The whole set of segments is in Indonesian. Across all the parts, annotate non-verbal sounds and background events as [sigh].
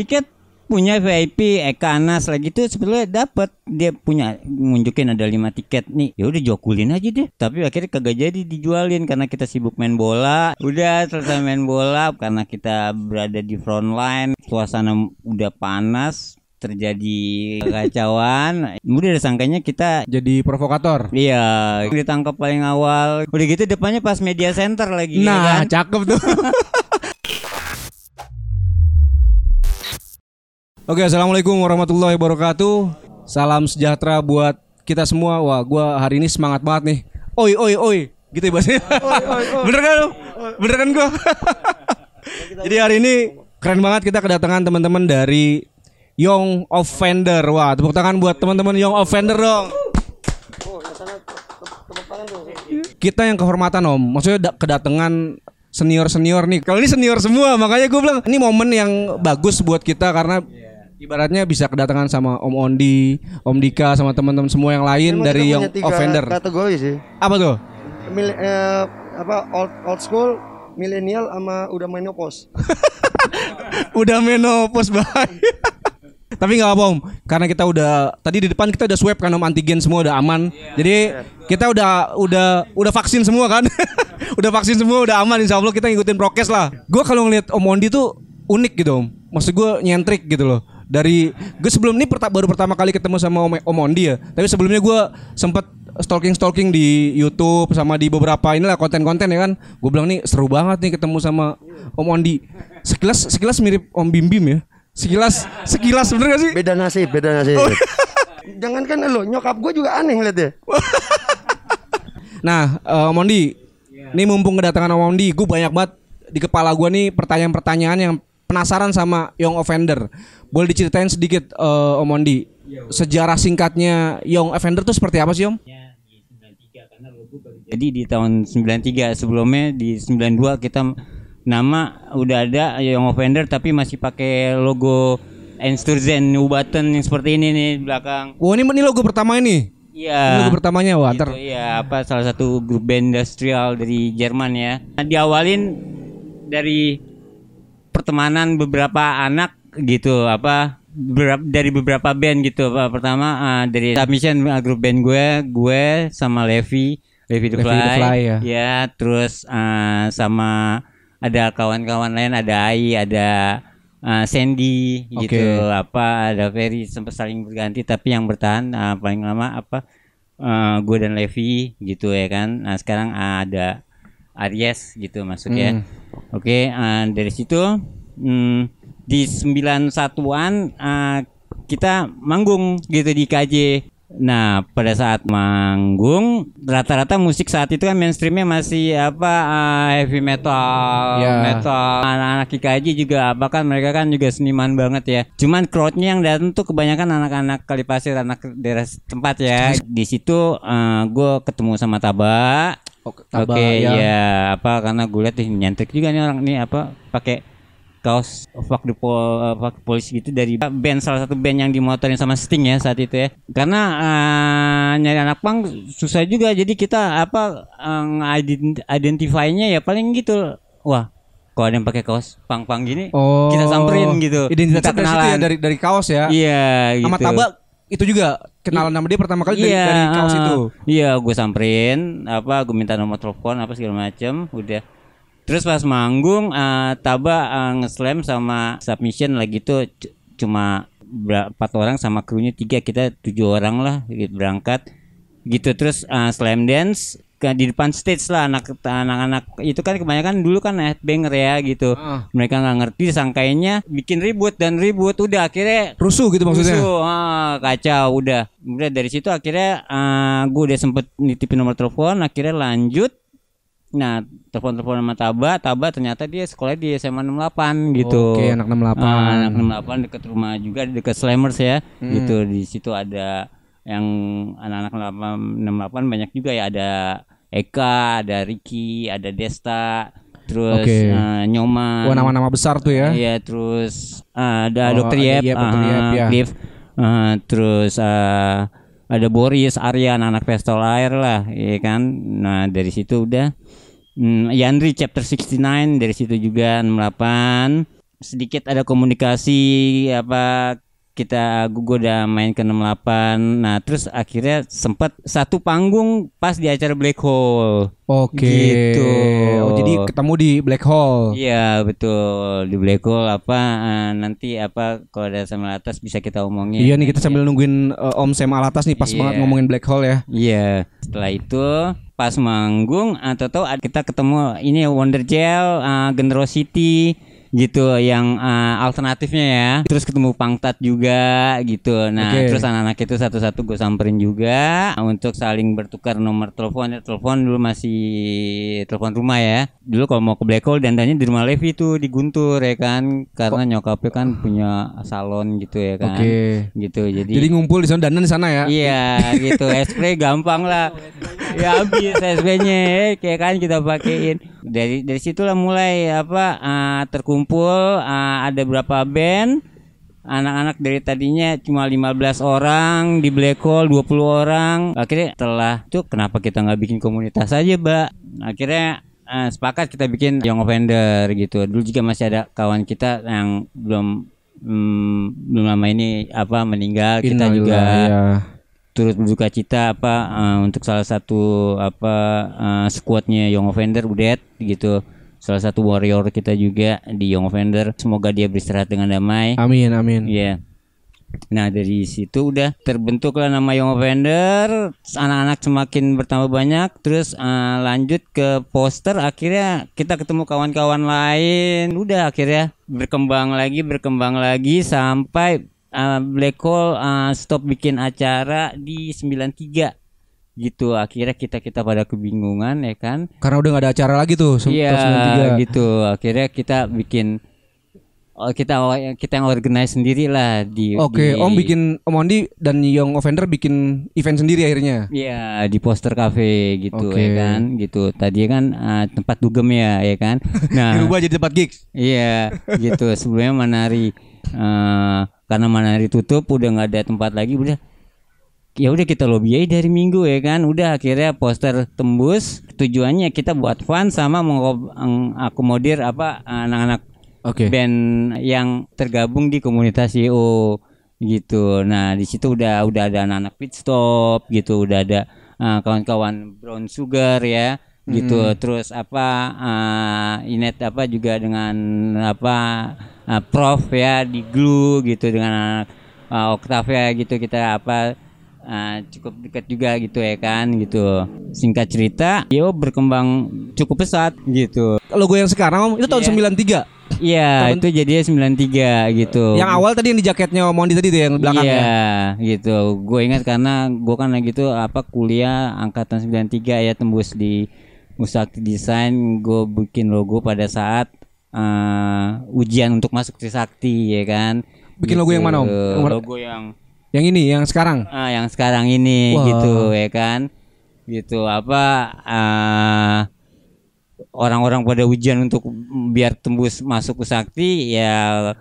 tiket punya VIP Eka Anas lagi tuh sebetulnya dapat dia punya nunjukin ada lima tiket nih ya udah jokulin aja deh tapi akhirnya kagak jadi dijualin karena kita sibuk main bola udah selesai main bola karena kita berada di front line suasana udah panas terjadi kacauan udah sangkanya kita Jadi provokator. Iya, ditangkap paling awal. Udah gitu depannya pas media center lagi ya Nah, kan? cakep tuh. [laughs] Oke, assalamualaikum warahmatullahi wabarakatuh. Salam sejahtera buat kita semua. Wah, gua hari ini semangat banget nih. Oi, oi, oi. Gitu ya bahasanya. [laughs] Bener kan lu? Bener kan gua? [laughs] Jadi hari ini keren banget kita kedatangan teman-teman dari Young Offender. Wah, tepuk tangan buat teman-teman Young Offender dong. Kita yang kehormatan om, maksudnya da- kedatangan senior-senior nih. Kalau ini senior semua, makanya gue bilang ini momen yang bagus buat kita karena ibaratnya bisa kedatangan sama Om Ondi, Om Dika sama teman-teman semua yang lain Emang dari yang offender. kategori sih. Apa tuh? Mil- eh, apa old old school, milenial sama udah menopause. [laughs] udah menopause bahaya. [laughs] Tapi nggak apa om, karena kita udah tadi di depan kita udah swab kan om antigen semua udah aman. Jadi kita udah udah udah vaksin semua kan, [laughs] udah vaksin semua udah aman. Insya Allah kita ngikutin prokes lah. Gue kalau ngeliat Om Mondi tuh unik gitu om, maksud gue nyentrik gitu loh. Dari gue sebelum ini perta- baru pertama kali ketemu sama Om, om Mondi ya, tapi sebelumnya gue sempet stalking stalking di YouTube sama di beberapa inilah konten-konten ya kan. Gue bilang nih seru banget nih ketemu sama Om Mondi. Sekilas sekilas mirip Om Bim Bim ya. Sekilas sekilas bener gak sih? Beda nasib, beda nasib. Oh. [laughs] Jangan kan lo, nyokap gue juga aneh ngeliat ya. [laughs] Nah, eh, Om Mondi, ini mumpung kedatangan Om Mondi, gue banyak banget di kepala gue nih pertanyaan-pertanyaan yang penasaran sama Young Offender. Boleh diceritain sedikit eh, Om Mondi, sejarah singkatnya Young Offender tuh seperti apa sih Om? Jadi di tahun 93 sebelumnya di 92 kita nama udah ada yang offender tapi masih pakai logo Einsturzen New Button yang seperti ini nih di belakang. Wah ini, ini logo pertama ini. Iya. logo pertamanya wah. Itu ntar- ya apa salah satu grup band industrial dari Jerman ya. Nah, diawalin dari pertemanan beberapa anak gitu apa beberapa, dari beberapa band gitu apa pertama ah, dari submission ah, grup band gue gue sama Levi Levi the Levi Fly, the Fly, ya. terus ah, sama ada kawan-kawan lain ada Ai ada ah, Sandy gitu Oke. apa ada Ferry sempat saling berganti tapi yang bertahan ah, paling lama apa eh, gue dan Levi gitu ya kan nah sekarang ah, ada Aries gitu masuknya Hmm. Oke ah, dari situ hmm, di 91-an ah, kita manggung gitu di KJ Nah, pada saat manggung, rata-rata musik saat itu kan mainstreamnya masih apa ah, heavy metal, Ya. metal. Anak-anak IKJ juga, bahkan mereka kan juga seniman banget ya. Cuman crowdnya yang datang tuh kebanyakan anak-anak Kalipasir, anak daerah tempat ya. Di situ gue ketemu sama Taba. Oke, Oke, Taba, ya. ya apa karena gue lihat nih nyentrik juga nih orang nih apa pakai kaos fuck the pol uh, fuck the police gitu dari band salah satu band yang dimotorin sama Sting ya saat itu ya karena uh, nyari anak pang susah juga jadi kita apa uh, ident- identify-nya ya paling gitu wah kalau ada yang pakai kaos pang-pang gini Oh. kita samperin gitu Identitasnya Minta dari situ ya dari dari kaos ya. iya gitu Sama Taba itu juga kenalan nama dia pertama kali dari, Iya, dari kaos ah, itu. Iya, gue samperin, apa, gue minta nomor telepon, apa segala macem, udah. Terus pas manggung, eh, Taba eh, nge-slam sama submission lagi tuh c- cuma empat orang sama krunya tiga, kita tujuh orang lah gitu, berangkat. Gitu terus eh, slam dance di depan stage lah anak anak-anak itu kan kebanyakan dulu kan headbanger ya gitu. Ah. Mereka nggak ngerti sangkainya bikin ribut dan ribut udah akhirnya Rusuh gitu maksudnya. Rusuh, ah, kacau udah. Udah dari situ akhirnya gue udah sempet nitipin nomor telepon, akhirnya lanjut. Nah, telepon-telepon sama Taba, Taba ternyata dia sekolah di SMA 68 gitu. Oke, anak 68. Ah, anak 68 deket rumah juga deket Slammers ya. Hmm. Gitu di situ ada yang anak-anak 68 banyak juga ya ada Eka, ada Ricky, ada Desta, terus Oke. eh, Nyoman. Wah nama-nama besar tuh ya. Iya terus ah, ada Oh, dokter Yep, Dr. ah, Yep, ya. Cliff. Ah, terus ah, ada Boris, Arya, anak pestol air lah, ya kan. Nah dari situ udah. Hmm, Yandri chapter 69 dari situ juga 68 sedikit ada komunikasi apa kita gue udah main ke 68 nah terus akhirnya sempat satu panggung pas di acara Black Hole Oke. Gitu. Oh, jadi ketemu di Black Hole. Iya betul di Black Hole apa eh, nanti apa kalau ada sama atas bisa kita omongin. Iya nih kita sambil nungguin eh, Om Sam Alatas nih pas Iya. banget ngomongin Black Hole ya. Iya setelah itu pas manggung atau tahu kita ketemu ini Wonder Gel, eh, Generosity gitu yang eh, alternatifnya ya. Terus ketemu Pangtat juga gitu. Nah Oke. terus anak-anak itu satu-satu gue samperin juga untuk saling bertukar nomor telepon. Ya, telepon dulu masih telepon rumah ya. Dulu kalau mau ke Black Hole dandannya di rumah Levi tuh di Guntur ya kan. Karena nyokapnya kan punya salon gitu ya kan. Oke. Gitu jadi. Jadi ngumpul di sana dan di sana ya. Iya gitu spray gampang lah ya habis spray-nya kayak kan kita pakein dari dari situlah mulai apa eh, terkumpul eh, ada berapa band? Anak-anak dari tadinya cuma 15 orang di Black Hole 20 orang. Akhirnya setelah tuh kenapa kita nggak bikin komunitas aja mbak? Akhirnya eh, sepakat kita bikin Young Offender gitu. Dulu juga masih ada kawan kita yang belum hmm, belum lama ini apa meninggal. Kita juga ya. turut berduka cita apa eh, untuk salah satu apa eh, squadnya Young Offender Udet gitu salah satu warrior kita juga di Young Offender semoga dia beristirahat dengan damai. Amin amin. Iya. Nah dari situ udah terbentuklah nama Young Offender, anak-anak semakin bertambah banyak, terus eh, lanjut ke poster, akhirnya kita ketemu kawan-kawan lain, udah akhirnya berkembang lagi, berkembang lagi sampai eh, Black Hole eh, stop bikin acara di 93 gitu akhirnya kita kita pada kebingungan ya kan Karena udah gak ada acara lagi tuh. se- Iya tahun 93. gitu. Akhirnya kita bikin oh, kita kita yang organize sendiri lah di Oke, di- Om bikin Om Ondi dan Young Offender bikin event sendiri akhirnya. Iya di poster cafe gitu Oke. ya kan gitu. Tadi kan eh, tempat dugem ya ya kan. [laughs] Nah Dirubah jadi tempat gigs. iya gitu sebelumnya Manari eh, karena Manari tutup udah nggak ada tempat lagi udah ya udah kita lobby aja dari minggu ya kan udah akhirnya poster tembus tujuannya kita buat fun sama mengakomodir apa anak-anak Oke. band yang tergabung di komunitas IO gitu. Nah di situ udah udah ada anak-anak pit stop gitu, udah ada uh, kawan-kawan brown sugar ya gitu. Terus apa uh, Inet apa juga dengan apa uh, Prof ya di glue gitu dengan anak uh, Octavia gitu kita apa uh, cukup dekat juga gitu ya kan gitu. Singkat cerita, IO berkembang cukup pesat gitu. Logo yang sekarang Om itu tahun Iya. 93. Iya, itu jadinya 93 gitu. Yang awal tadi yang di jaketnya Om Ondi tadi tuh yang belakangnya. Iya, gitu. Gue ingat karena gue kan lagi tuh apa kuliah angkatan 93 ya tembus di Musakti Desain. Gue bikin logo pada saat eh, ujian untuk masuk Trisakti ya kan. Bikin logo yang mana, Om? Warna- Logo yang Yang ini yang sekarang. ah, yang sekarang ini Wah. gitu ya kan. Gitu apa eh, orang-orang pada ujian untuk biar tembus masuk ke Sakti ya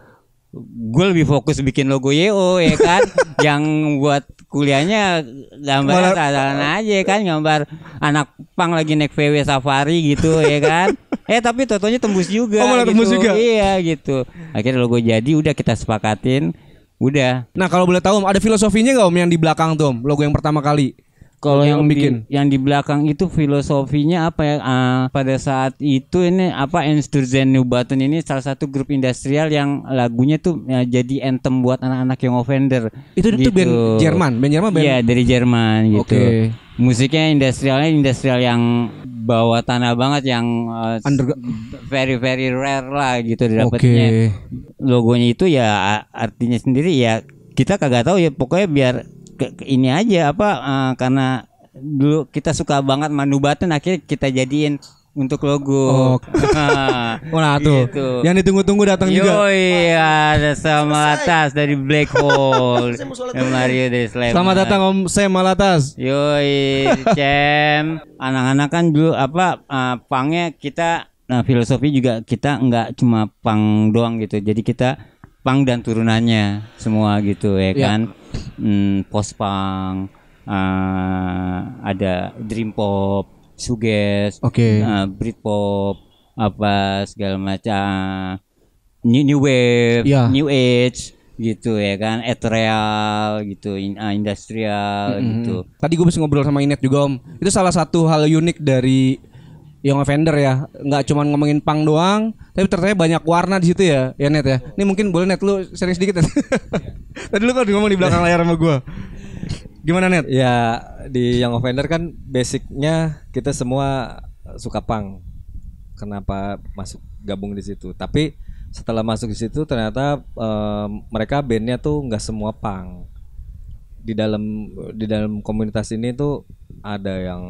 gue lebih fokus bikin logo YO ya kan [laughs] yang buat kuliahnya gambar sasaran aja kan gambar anak pang lagi naik VW safari gitu ya kan [laughs] eh tapi totonya tembus juga Oh, malah gitu. tembus juga? iya gitu akhirnya logo jadi udah kita sepakatin udah Nah kalau boleh tahu Om, ada filosofinya nggak Om yang di belakang tuh Om? Logo yang pertama kali. Kalau Yang bikin bikin. yang di belakang itu filosofinya apa ya? Ah, pada saat itu ini apa Ensturzen New Button ini salah satu grup industrial yang lagunya tuh ya, jadi anthem buat anak-anak yang offender. Itu itu band Jerman, band Jerman band. Iya dari Jerman gitu. Oke. Musiknya industrialnya industrial yang bawa tanah banget yang uh, Under- very very rare lah gitu Oke. didapatnya logonya itu ya artinya sendiri ya kita kagak tahu ya pokoknya biar ke, ke- ini aja apa eh, karena dulu kita suka banget Manubaten akhirnya kita jadiin untuk logo. Oh. [laughs] Wah tuh. Gitu. Yang ditunggu-tunggu datang juga. Yoi, ada sama atas dari Black [laughs] Hole. Mario dari Sleman. Selamat datang Om Sam Malatas. Yoi, Cem. Anak-anak kan dulu apa uh, pangnya kita nah filosofi juga kita nggak cuma pang doang gitu. Jadi kita pang dan turunannya semua gitu ya Ya. kan. Hmm, post pang uh, ada dream pop, suges, Oke. uh, Britpop apa segala macam new new wave, Iya. new age gitu ya kan, ethereal gitu, in- ah, industrial gitu. Tadi gue bisa ngobrol sama Inet juga om. Itu salah satu hal unik dari Young Offender ya. Nggak cuma ngomongin pang doang, tapi ternyata banyak warna di situ ya, ya Net ya. Ini mungkin boleh Net lu sharing sedikit Net. [laughs] Tadi lu kan ngomong di belakang layar sama gue. Gimana Net? Ya di Young Offender kan basicnya kita semua suka punk. Kenapa masuk gabung di situ? Tapi setelah masuk di situ ternyata em, mereka bandnya tuh nggak semua punk. Di dalam di dalam komunitas ini tuh ada yang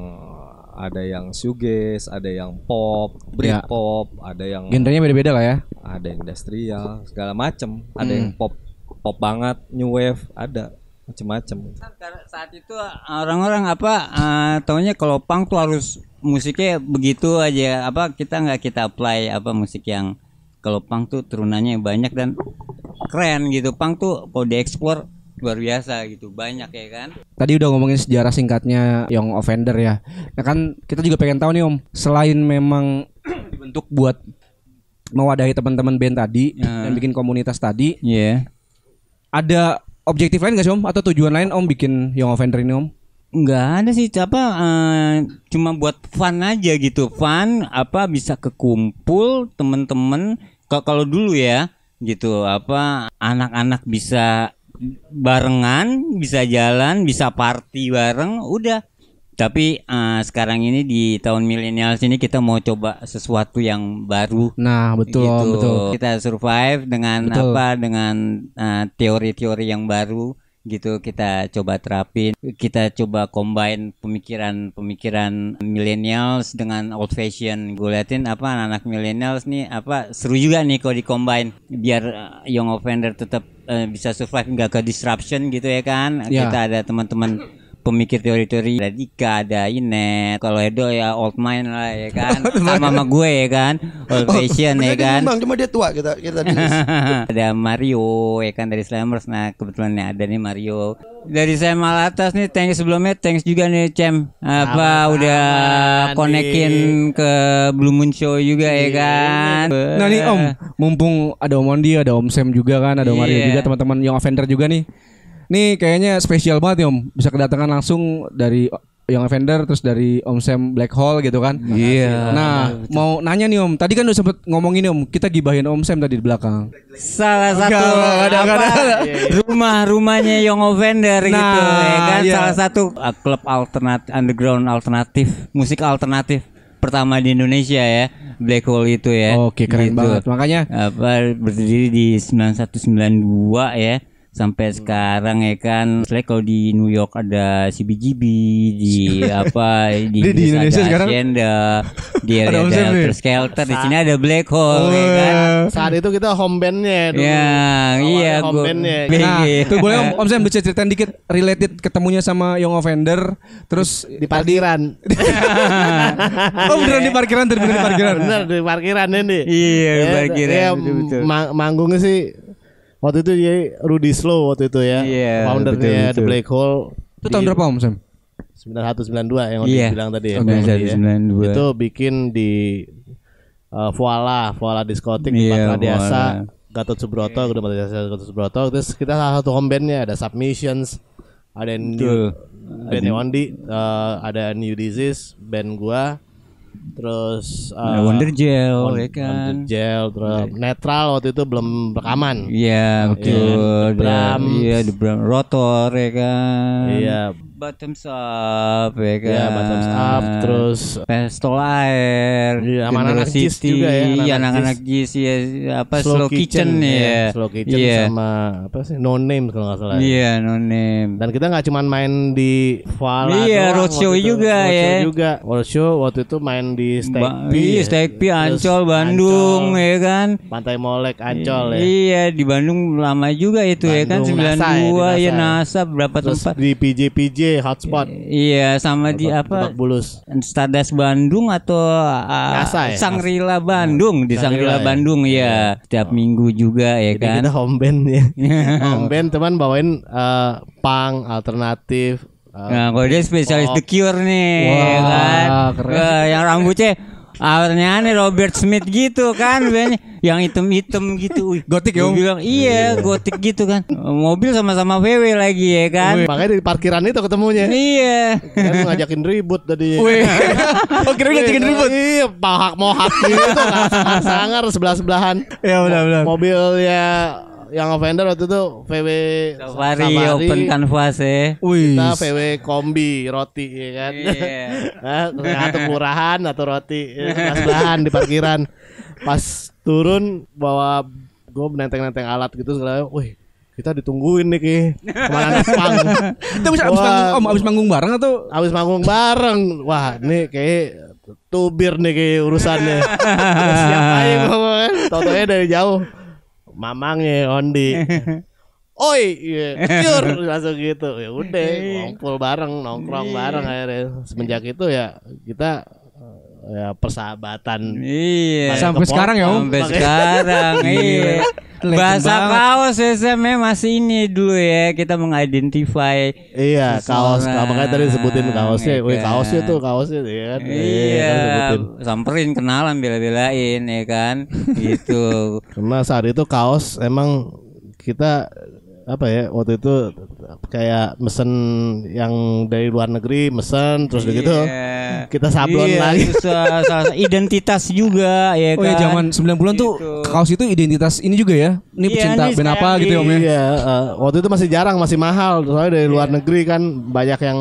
ada yang shoegaze, ada yang pop, Ya. Britpop, ada yang Genrenya beda-beda lah ya. ada yang industrial, segala macem. Ada yang pop pop banget, new wave, ada macem-macem. Karena saat itu orang-orang apa eh, taunya kalau punk tuh harus musiknya begitu aja apa kita nggak kita apply apa musik yang kalau punk tuh turunannya banyak dan keren gitu punk tuh kalau dieksplor luar biasa gitu banyak ya kan Tadi udah ngomongin sejarah singkatnya Young Offender ya. Nah kan kita juga pengen tahu nih Om, selain memang [clears throat] dibentuk buat mewadahi teman-teman band tadi Ya. dan bikin komunitas tadi, Iya ada objektif lain gak sih Om atau tujuan lain Om bikin Young Offender ini Om? nggak ada sih apa eh, cuma buat fun aja gitu fun apa bisa kekumpul temen-temen Ka- kalau dulu ya gitu apa anak-anak bisa barengan bisa jalan bisa party bareng udah tapi eh, sekarang ini di tahun milenial sini kita mau coba sesuatu yang baru Nah betul gitu. Betul. Kita survive dengan Betul. apa? Dengan uh, teori-teori yang baru gitu kita coba terapin. Kita coba combine pemikiran-pemikiran millennials dengan old fashion. Gue liatin apa anak-anak millennials nih apa seru juga nih kalau di-combine biar uh, young offender tetap uh, bisa survive nggak ke disruption gitu ya kan. Ya. Kita ada teman-teman pemikir teori-teori ada Dika, ada Inet, kalau Edo ya old mind lah ya [laughs] kan, sama sama gue ya kan, old fashion ya Dia kan. Memang cuma dia tua kita kita [laughs] ada Mario ya kan dari Slammers. Nah kebetulan nih ada nih Mario. Dari saya Malatas nih thanks sebelumnya thanks juga nih Cem. Apa udah konekin ke Blue Moon Show juga ya kan? Nah nih Om, mumpung ada Om Mondi, ada Om Sam juga kan, ada Om Mario Iya. juga teman-teman Young Offender juga nih. Nih kayaknya spesial banget ya Om, bisa kedatangan langsung dari Young Offender terus dari Om Sam Black Hole gitu kan. Iya. Nah, mau nanya nih Om, tadi kan udah sempet ngomongin nih Om, kita gibahin Om Sam tadi di belakang. salah satu enggak ada, apa, enggak ada. rumah-rumahnya Young Offender gitu Nah, ya kan iya. salah satu uh, klub alternatif underground alternatif musik alternatif pertama di Indonesia ya Black Hole itu ya Oke, keren Gitu. banget. Makanya apa berdiri di 9192 ya sampai sekarang ya kan. Selain kalau di New York ada CBGB, di [laughs] apa di, Di- di Indonesia ada sekarang Hacienda, di ada. Helter Skelter, di sini ada Black Hole ya kan. Saat itu kita home bandnya dulu. Ya, iya home bandnya. Nah, Iya. tuh boleh Om, Om Sam bisa ceritain dikit related ketemunya sama Young Offender terus di parkiran. [laughs] Oh beneran di parkiran tadi beneran di parkiran. Bener di parkiran ini. Iya, di Ya, parkiran, ya, betul-betul. ma- manggungnya sih waktu itu dia Rudy Slow waktu itu ya. Iya, Foundernya. The Black Hole. Itu tahun berapa Om Sam? 9192 yang Odi Iya. bilang tadi ya. Bang Odi ya. 9192. Itu bikin di uh, Voila, Voila Diskotik di Iya, Patra Diasa, Voila. Gatot Subroto, Gedung Patra Diasa Gatot Subroto. Terus kita salah satu home bandnya ada Submissions, ada Betul. New bandnya Ondi, uh, ada New Disease, band gua. Terus uh, Wonder Gel On- ya kan. Wonder Gel, terus Netral waktu itu belum rekaman. Iya betul. The Brahms. Iya, The Brahms. Rotor ya kan. Iya. Bottoms up ya kan. Iya, Bottoms Up, terus Pestol Air. Iya, sama anak-anak. Jizz juga ya, anak-anak Iya, anak-anak Jizz ya apa Slow, Kitchen, ya. Slow Kitchen Iya. sama apa sih No Name kalau nggak salah. ya. Iya, no name. Dan kita nggak cuman main di Vala Iya, roadshow juga roadshow ya. juga. Roadshow waktu itu main di Steak Ba- Iya, ya. Steak Pie, Terus Ancol, Bandung Ancol, ya kan. Pantai Molek, Ancol ya. Iya, di Bandung lama juga itu ya kan Bandung, 92 NASA ya, di ya. NASA berapa Terus tempat. di PJ PJ Hotspot. Iya, sama di apa? Lebak Bulus. Stardust Bandung atau uh, ya? Sangrila Bandung di Sangrila Sangrila ya? Bandung ya setiap minggu juga ya Jadi kan kita home band ya. [laughs] home band teman bawain eh, punk alternatif. eh, nah kalau dia spesialis. The Cure nih ya kan keren. Wah, yang rambutnya Awalnya aneh Robert Smith gitu kan banyak yang hitam-hitam gitu. Wih, Gotik ya, bilang iya gotik gitu kan. Mobil sama-sama VW lagi ya kan. Makanya di parkiran itu ketemunya. Iya. Kan ngajakin ribut tadi. Wih. [laughs] oh kira ngajakin ribut. Iya, pahak mohak gitu kan. Sangar sebelah-sebelahan. Ya benar-benar. Mobilnya yang offender waktu itu VW Safari, open canvas ya. Wih. Kita VW kombi roti ya kan. Iya. [laughs] Nah, atau kelurahan atau roti ya, sebelah-sebelahan di parkiran. Pas turun bawa gue nenteng-nenteng alat gitu segala. Wih, kita ditungguin nih ki. Ke mana nih pang? [laughs] Itu bisa abis manggung, om abis manggung bareng atau? Abis manggung bareng. Wah, nih kayak tubir nih kayak urusannya. [laughs] Udah siap aja gue kan. Tau-taunya dari jauh. Mamangnya Ondi. [laughs] Oi, iya, cur [laughs] langsung gitu. Ya udah, ngumpul bareng, nongkrong bareng akhirnya. Semenjak itu ya kita ya persahabatan. Iya. Sampai sekarang ya, Om? Sampai sekarang iya. Legend Bahasa banget. kaos SM masih ini dulu ya kita mengidentify Iya, kaos. Seseorang, Makanya tadi disebutin kaosnya. ya Wih, kan? kaosnya tuh, kaosnya ya kan. Iya, kan disebutin. samperin kenalan bela-belain ya kan, gitu. [laughs] Karena saat itu kaos emang kita apa ya waktu itu kayak mesen yang dari luar negeri mesen terus begitu Iya. kita sablon Iya, lagi. identitas juga ya Oh kan. ya zaman 90-an tuh Gitu. kaos itu identitas ini juga ya. Ini Iya, pecinta nih band apa gitu ya Om ya. Iya, eh, waktu itu masih jarang, masih mahal. Soalnya dari luar negeri kan banyak yang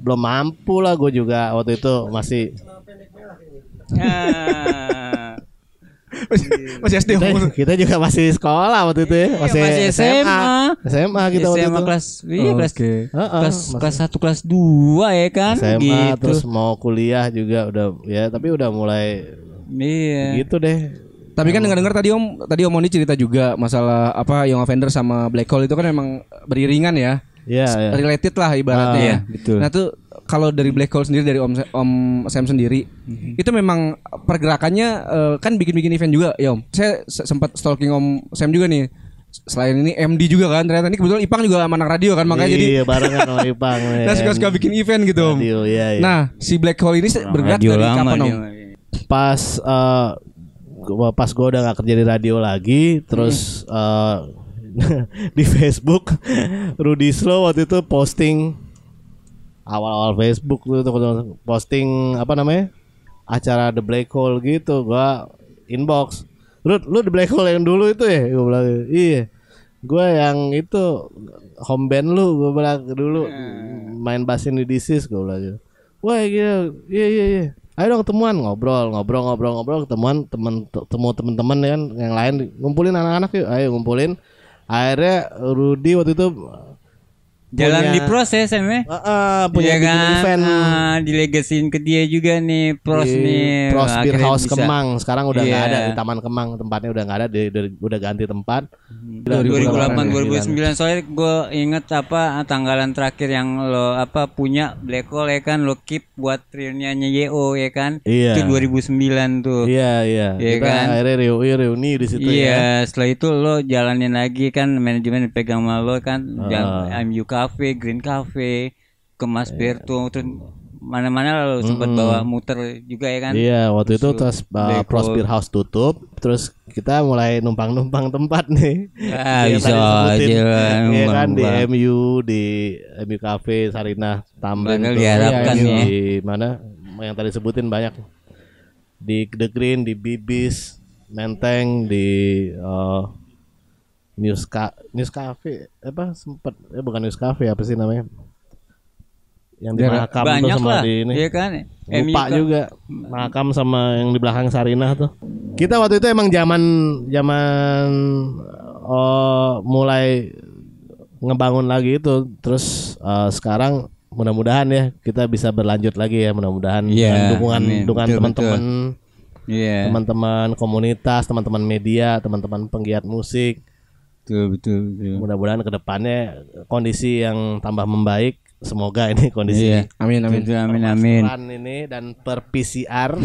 belum mampu lah. Gue juga waktu itu masih Ah. Masih SD kita, Om. kita juga masih sekolah waktu itu ya, masih, Iya, masih SMA. SMA kita waktu SMA itu. kelas iya kelas Oke. Heeh, kelas masih kelas 1 kelas 2 ya kan SMA gitu. terus mau kuliah juga udah ya tapi udah mulai Iya. gitu deh. Tapi kan dengar-dengar tadi Om, tadi Om Moni cerita juga masalah apa Young Offender sama Black Hole itu kan memang beriringan ya. Iya, iya. Related lah ibaratnya Ah, ya. iya, betul. Nah tuh kalau dari Black Hole sendiri dari Om Om Sam sendiri Mhm. itu memang pergerakannya eh, kan bikin-bikin event juga ya Om. Saya se- sempat stalking Om Sam juga nih. Selain ini MD juga kan ternyata ini kebetulan Ipang juga sama anak radio kan makanya jadi iya barengan sama Ipang. [laughs] nah suka-suka bikin event gitu Om. Radio, iya, iya. Nah si Black Hole ini bergerak dari lama kapan. Om? pas gua- pas gue udah gak kerja di radio lagi terus eh, [laughs] di Facebook Rudy Slow waktu itu posting awal-awal Facebook tuh tuh posting apa namanya acara The Black Hole gitu gua inbox. Rud, lu The Black Hole yang dulu itu ya? Gue bilang iya. Gue yang itu home band lu gue bilang dulu main bass the disease gue bilang gitu. wah iya iya iya iya. Ayo dong ketemuan ngobrol ngobrol ngobrol ngobrol ketemuan temen temu teman-teman kan yang lain ngumpulin anak-anak yuk. Ayo ngumpulin. Akhirnya Rudy waktu itu Jalan punya- di proses em ya. Ah, ah, punya Iya bikin kan? event Ah, dilegasin ke dia juga nih pros di nih. Pros Beer House bisa. Kemang sekarang udah nggak Iya. ada di Taman Kemang tempatnya udah nggak ada di, di- udah ganti tempat 2008 2009 soalnya gue inget apa tanggalan terakhir yang lo apa punya Black Hole ya kan lo keep buat reuniannya YO ya kan Iya. itu 2009 tuh iya iya Iya kita kan? akhirnya reuni reuni di situ ya Iya, setelah itu lo jalanin lagi kan manajemen dipegang sama lo kan, jal- MU Cafe, Green Cafe, Kemas Berto, terus mana-mana lo sempat bawa muter juga ya kan? Iya, waktu itu terus uh, Black Pros Hole. Beer House tutup, terus kita mulai numpang-numpang [laughs] tempat nih. Ah, bisa aja Iya kan di. MU, di MU Cafe, Sarinah, Tamrin Padahal tuh. diharapkan Iya, ya. Di mana yang tadi sebutin banyak. Di The Green, di Bibis, Menteng, di uh, News Ca News Cafe apa sempat eh bukan News Cafe apa sih namanya? Yang di Mahakam tuh Banyak sama lah, di ini. iya kan? Lupa MU juga makam sama yang di belakang Sarinah tuh. Kita waktu itu emang zaman zaman oh, mulai ngebangun lagi itu terus eh, sekarang mudah-mudahan ya kita bisa berlanjut lagi ya mudah-mudahan dengan dukungan amin. dukungan teman-teman Iya, teman-teman komunitas teman-teman media teman-teman penggiat musik betul betul betul. mudah-mudahan ke depannya kondisi yang tambah membaik semoga ini kondisi Iya. Amin amin. Amin amin. Pelan ini dan per PCR. Per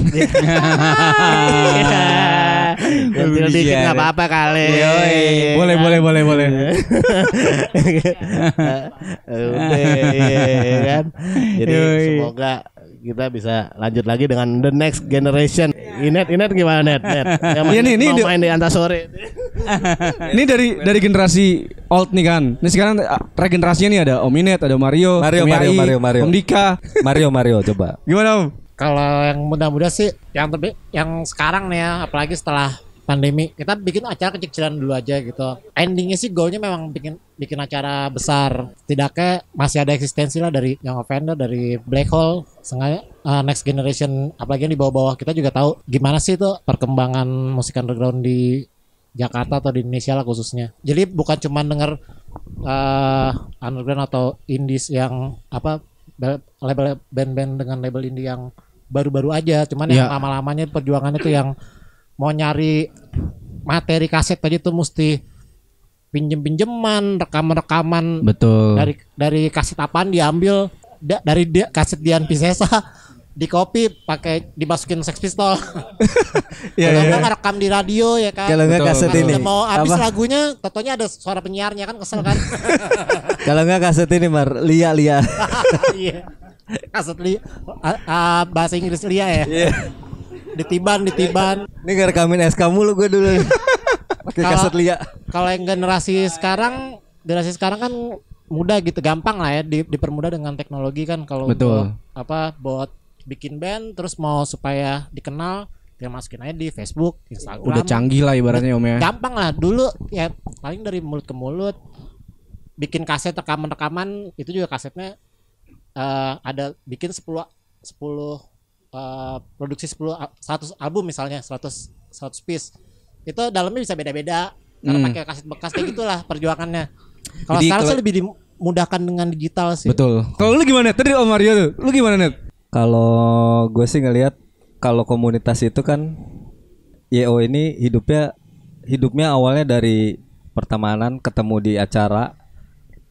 [laughs] Ganti dikit nggak apa-apa kali. Boleh boleh boleh boleh. [laughs] Udah, iya, kan. Jadi Yoi. semoga kita bisa lanjut lagi dengan the next generation. Inet, Inet gimana Net? Net. Yang Iya nih, main- nih mau di- main di Antasore. [laughs] Ini dari dari generasi old nih kan. Ini sekarang uh, regenerasinya nih ada Om Inet, ada Mario, Mario, Om Mario, Yai, Mario, Mario. Om Dika. Mario Mario coba. Gimana Om? Kalau yang muda-muda sih yang terbi- yang sekarang nih ya, apalagi setelah pandemi, kita bikin acara kecil-kecilan dulu aja gitu. Endingnya sih goalnya memang bikin bikin acara besar. Tidaknya masih ada eksistensi lah dari yang offender, dari black hole, sengaja uh, next generation, apalagi yang di bawah-bawah kita juga tahu gimana sih tuh perkembangan musik underground di Jakarta atau di Indonesia lah khususnya. Jadi bukan cuma denger uh, underground atau indies yang apa be- label band-band dengan label indie yang baru-baru aja, cuman yang Iya. lama-lamanya perjuangannya tuh yang mau nyari materi kaset tadi tuh mesti pinjem-pinjeman, rekaman-rekaman Betul. dari dari kaset apaan diambil da- dari dia, kaset Dian Pisesa [laughs] di copy pakai dimasukin Sex Pistol. [laughs] Iya, Kalau iya. nggak ngerekam di radio ya kan. Kalau nggak Betul, kaset Pas ini. mau habis Apa? lagunya, totonya ada suara penyiarnya kan kesel kan. [laughs] Kalau nggak kaset ini Mar, Lia Lia. Iya. Kaset li ah, ah, bahasa Inggris Lia ya. Iya. Ditiban, ditiban. Ini ngerekamin SK mulu gue dulu. [laughs] Pakai kaset Lia. Kalau yang generasi sekarang, generasi sekarang kan mudah gitu, gampang lah ya di- dipermudah dengan teknologi kan kalau Betul. untuk apa buat bikin band terus mau supaya dikenal ya masukin aja di Facebook, Instagram. Udah canggih lah ibaratnya Om ya. Gampang lah dulu ya paling dari mulut ke mulut bikin kaset rekaman-rekaman itu juga kasetnya eh, ada bikin 10 10 eh, produksi 10 a- 100 album misalnya 100 100 piece. Itu dalamnya bisa beda-beda karena Hmm. pakai kaset bekas kayak gitulah perjuangannya. Kalau sekarang sih lebih dimudahkan dengan digital sih. Betul. Kalau lu gimana? Tadi Om Mario tuh. Lu gimana Net? Kalau gue sih ngelihat kalau komunitas itu kan YO ini hidupnya hidupnya awalnya dari pertemanan ketemu di acara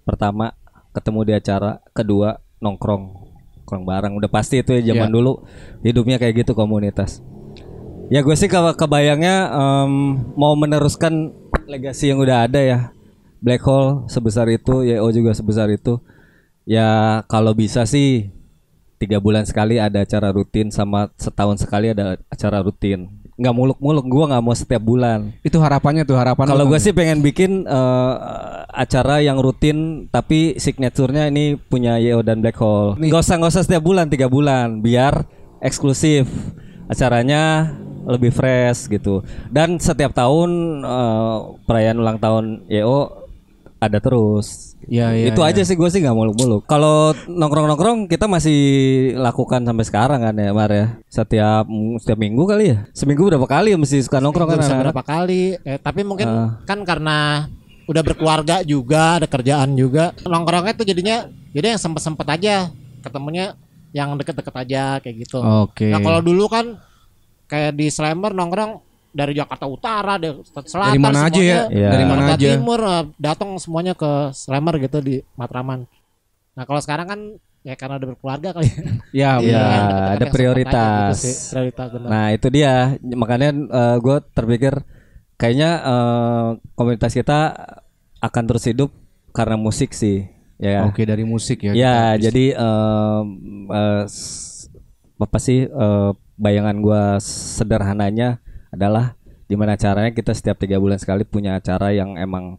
pertama ketemu di acara kedua nongkrong nongkrong bareng udah pasti itu ya zaman Iya. dulu. Hidupnya kayak gitu komunitas. Ya gue sih ke- kebayangnya em, mau meneruskan legasi yang udah ada ya. Black Hole sebesar itu YO juga sebesar itu. Ya kalau bisa sih tiga bulan sekali ada acara rutin sama setahun sekali ada acara rutin nggak muluk-muluk gua nggak mau setiap bulan. Itu harapannya tuh harapan. kalau gue kan? sih pengen bikin eh, acara yang rutin tapi signaturenya ini punya Yeo dan Black Hole. Nggak usah nggak usah setiap bulan tiga bulan biar eksklusif. Acaranya lebih fresh gitu. Dan setiap tahun eh, perayaan ulang tahun Yeo ada terus Iya, iya, itu iya. aja sih gue sih nggak muluk-muluk. Kalau nongkrong-nongkrong kita masih lakukan sampai sekarang kan ya Mar ya. Setiap setiap minggu kali ya. Seminggu berapa kali ya mesti suka nongkrong kan bisa berapa kali eh, tapi mungkin Ah. kan karena udah berkeluarga juga ada kerjaan juga nongkrongnya tuh jadinya jadi yang sempet-sempet aja ketemunya yang deket-deket aja kayak gitu Oke. nah kalau dulu kan kayak di Slammer nongkrong dari Jakarta Utara dari Selatan Dari mana aja ya? Iya. Dari mana Jakarta aja? Timur eh, datang semuanya ke Slammer gitu di Matraman nah kalau sekarang kan ya karena udah berkeluarga kali Ya, [laughs] Iya, deket-deket ada aja prioritas. gitu sih, prioritas benar. Nah itu dia makanya gue terpikir kayaknya eh, komunitas kita akan terus hidup karena musik sih ya. Oke, dari musik ya. Ya jadi eh, s- apa sih eh, bayangan gua sederhananya adalah gimana caranya kita setiap tiga bulan sekali punya acara yang emang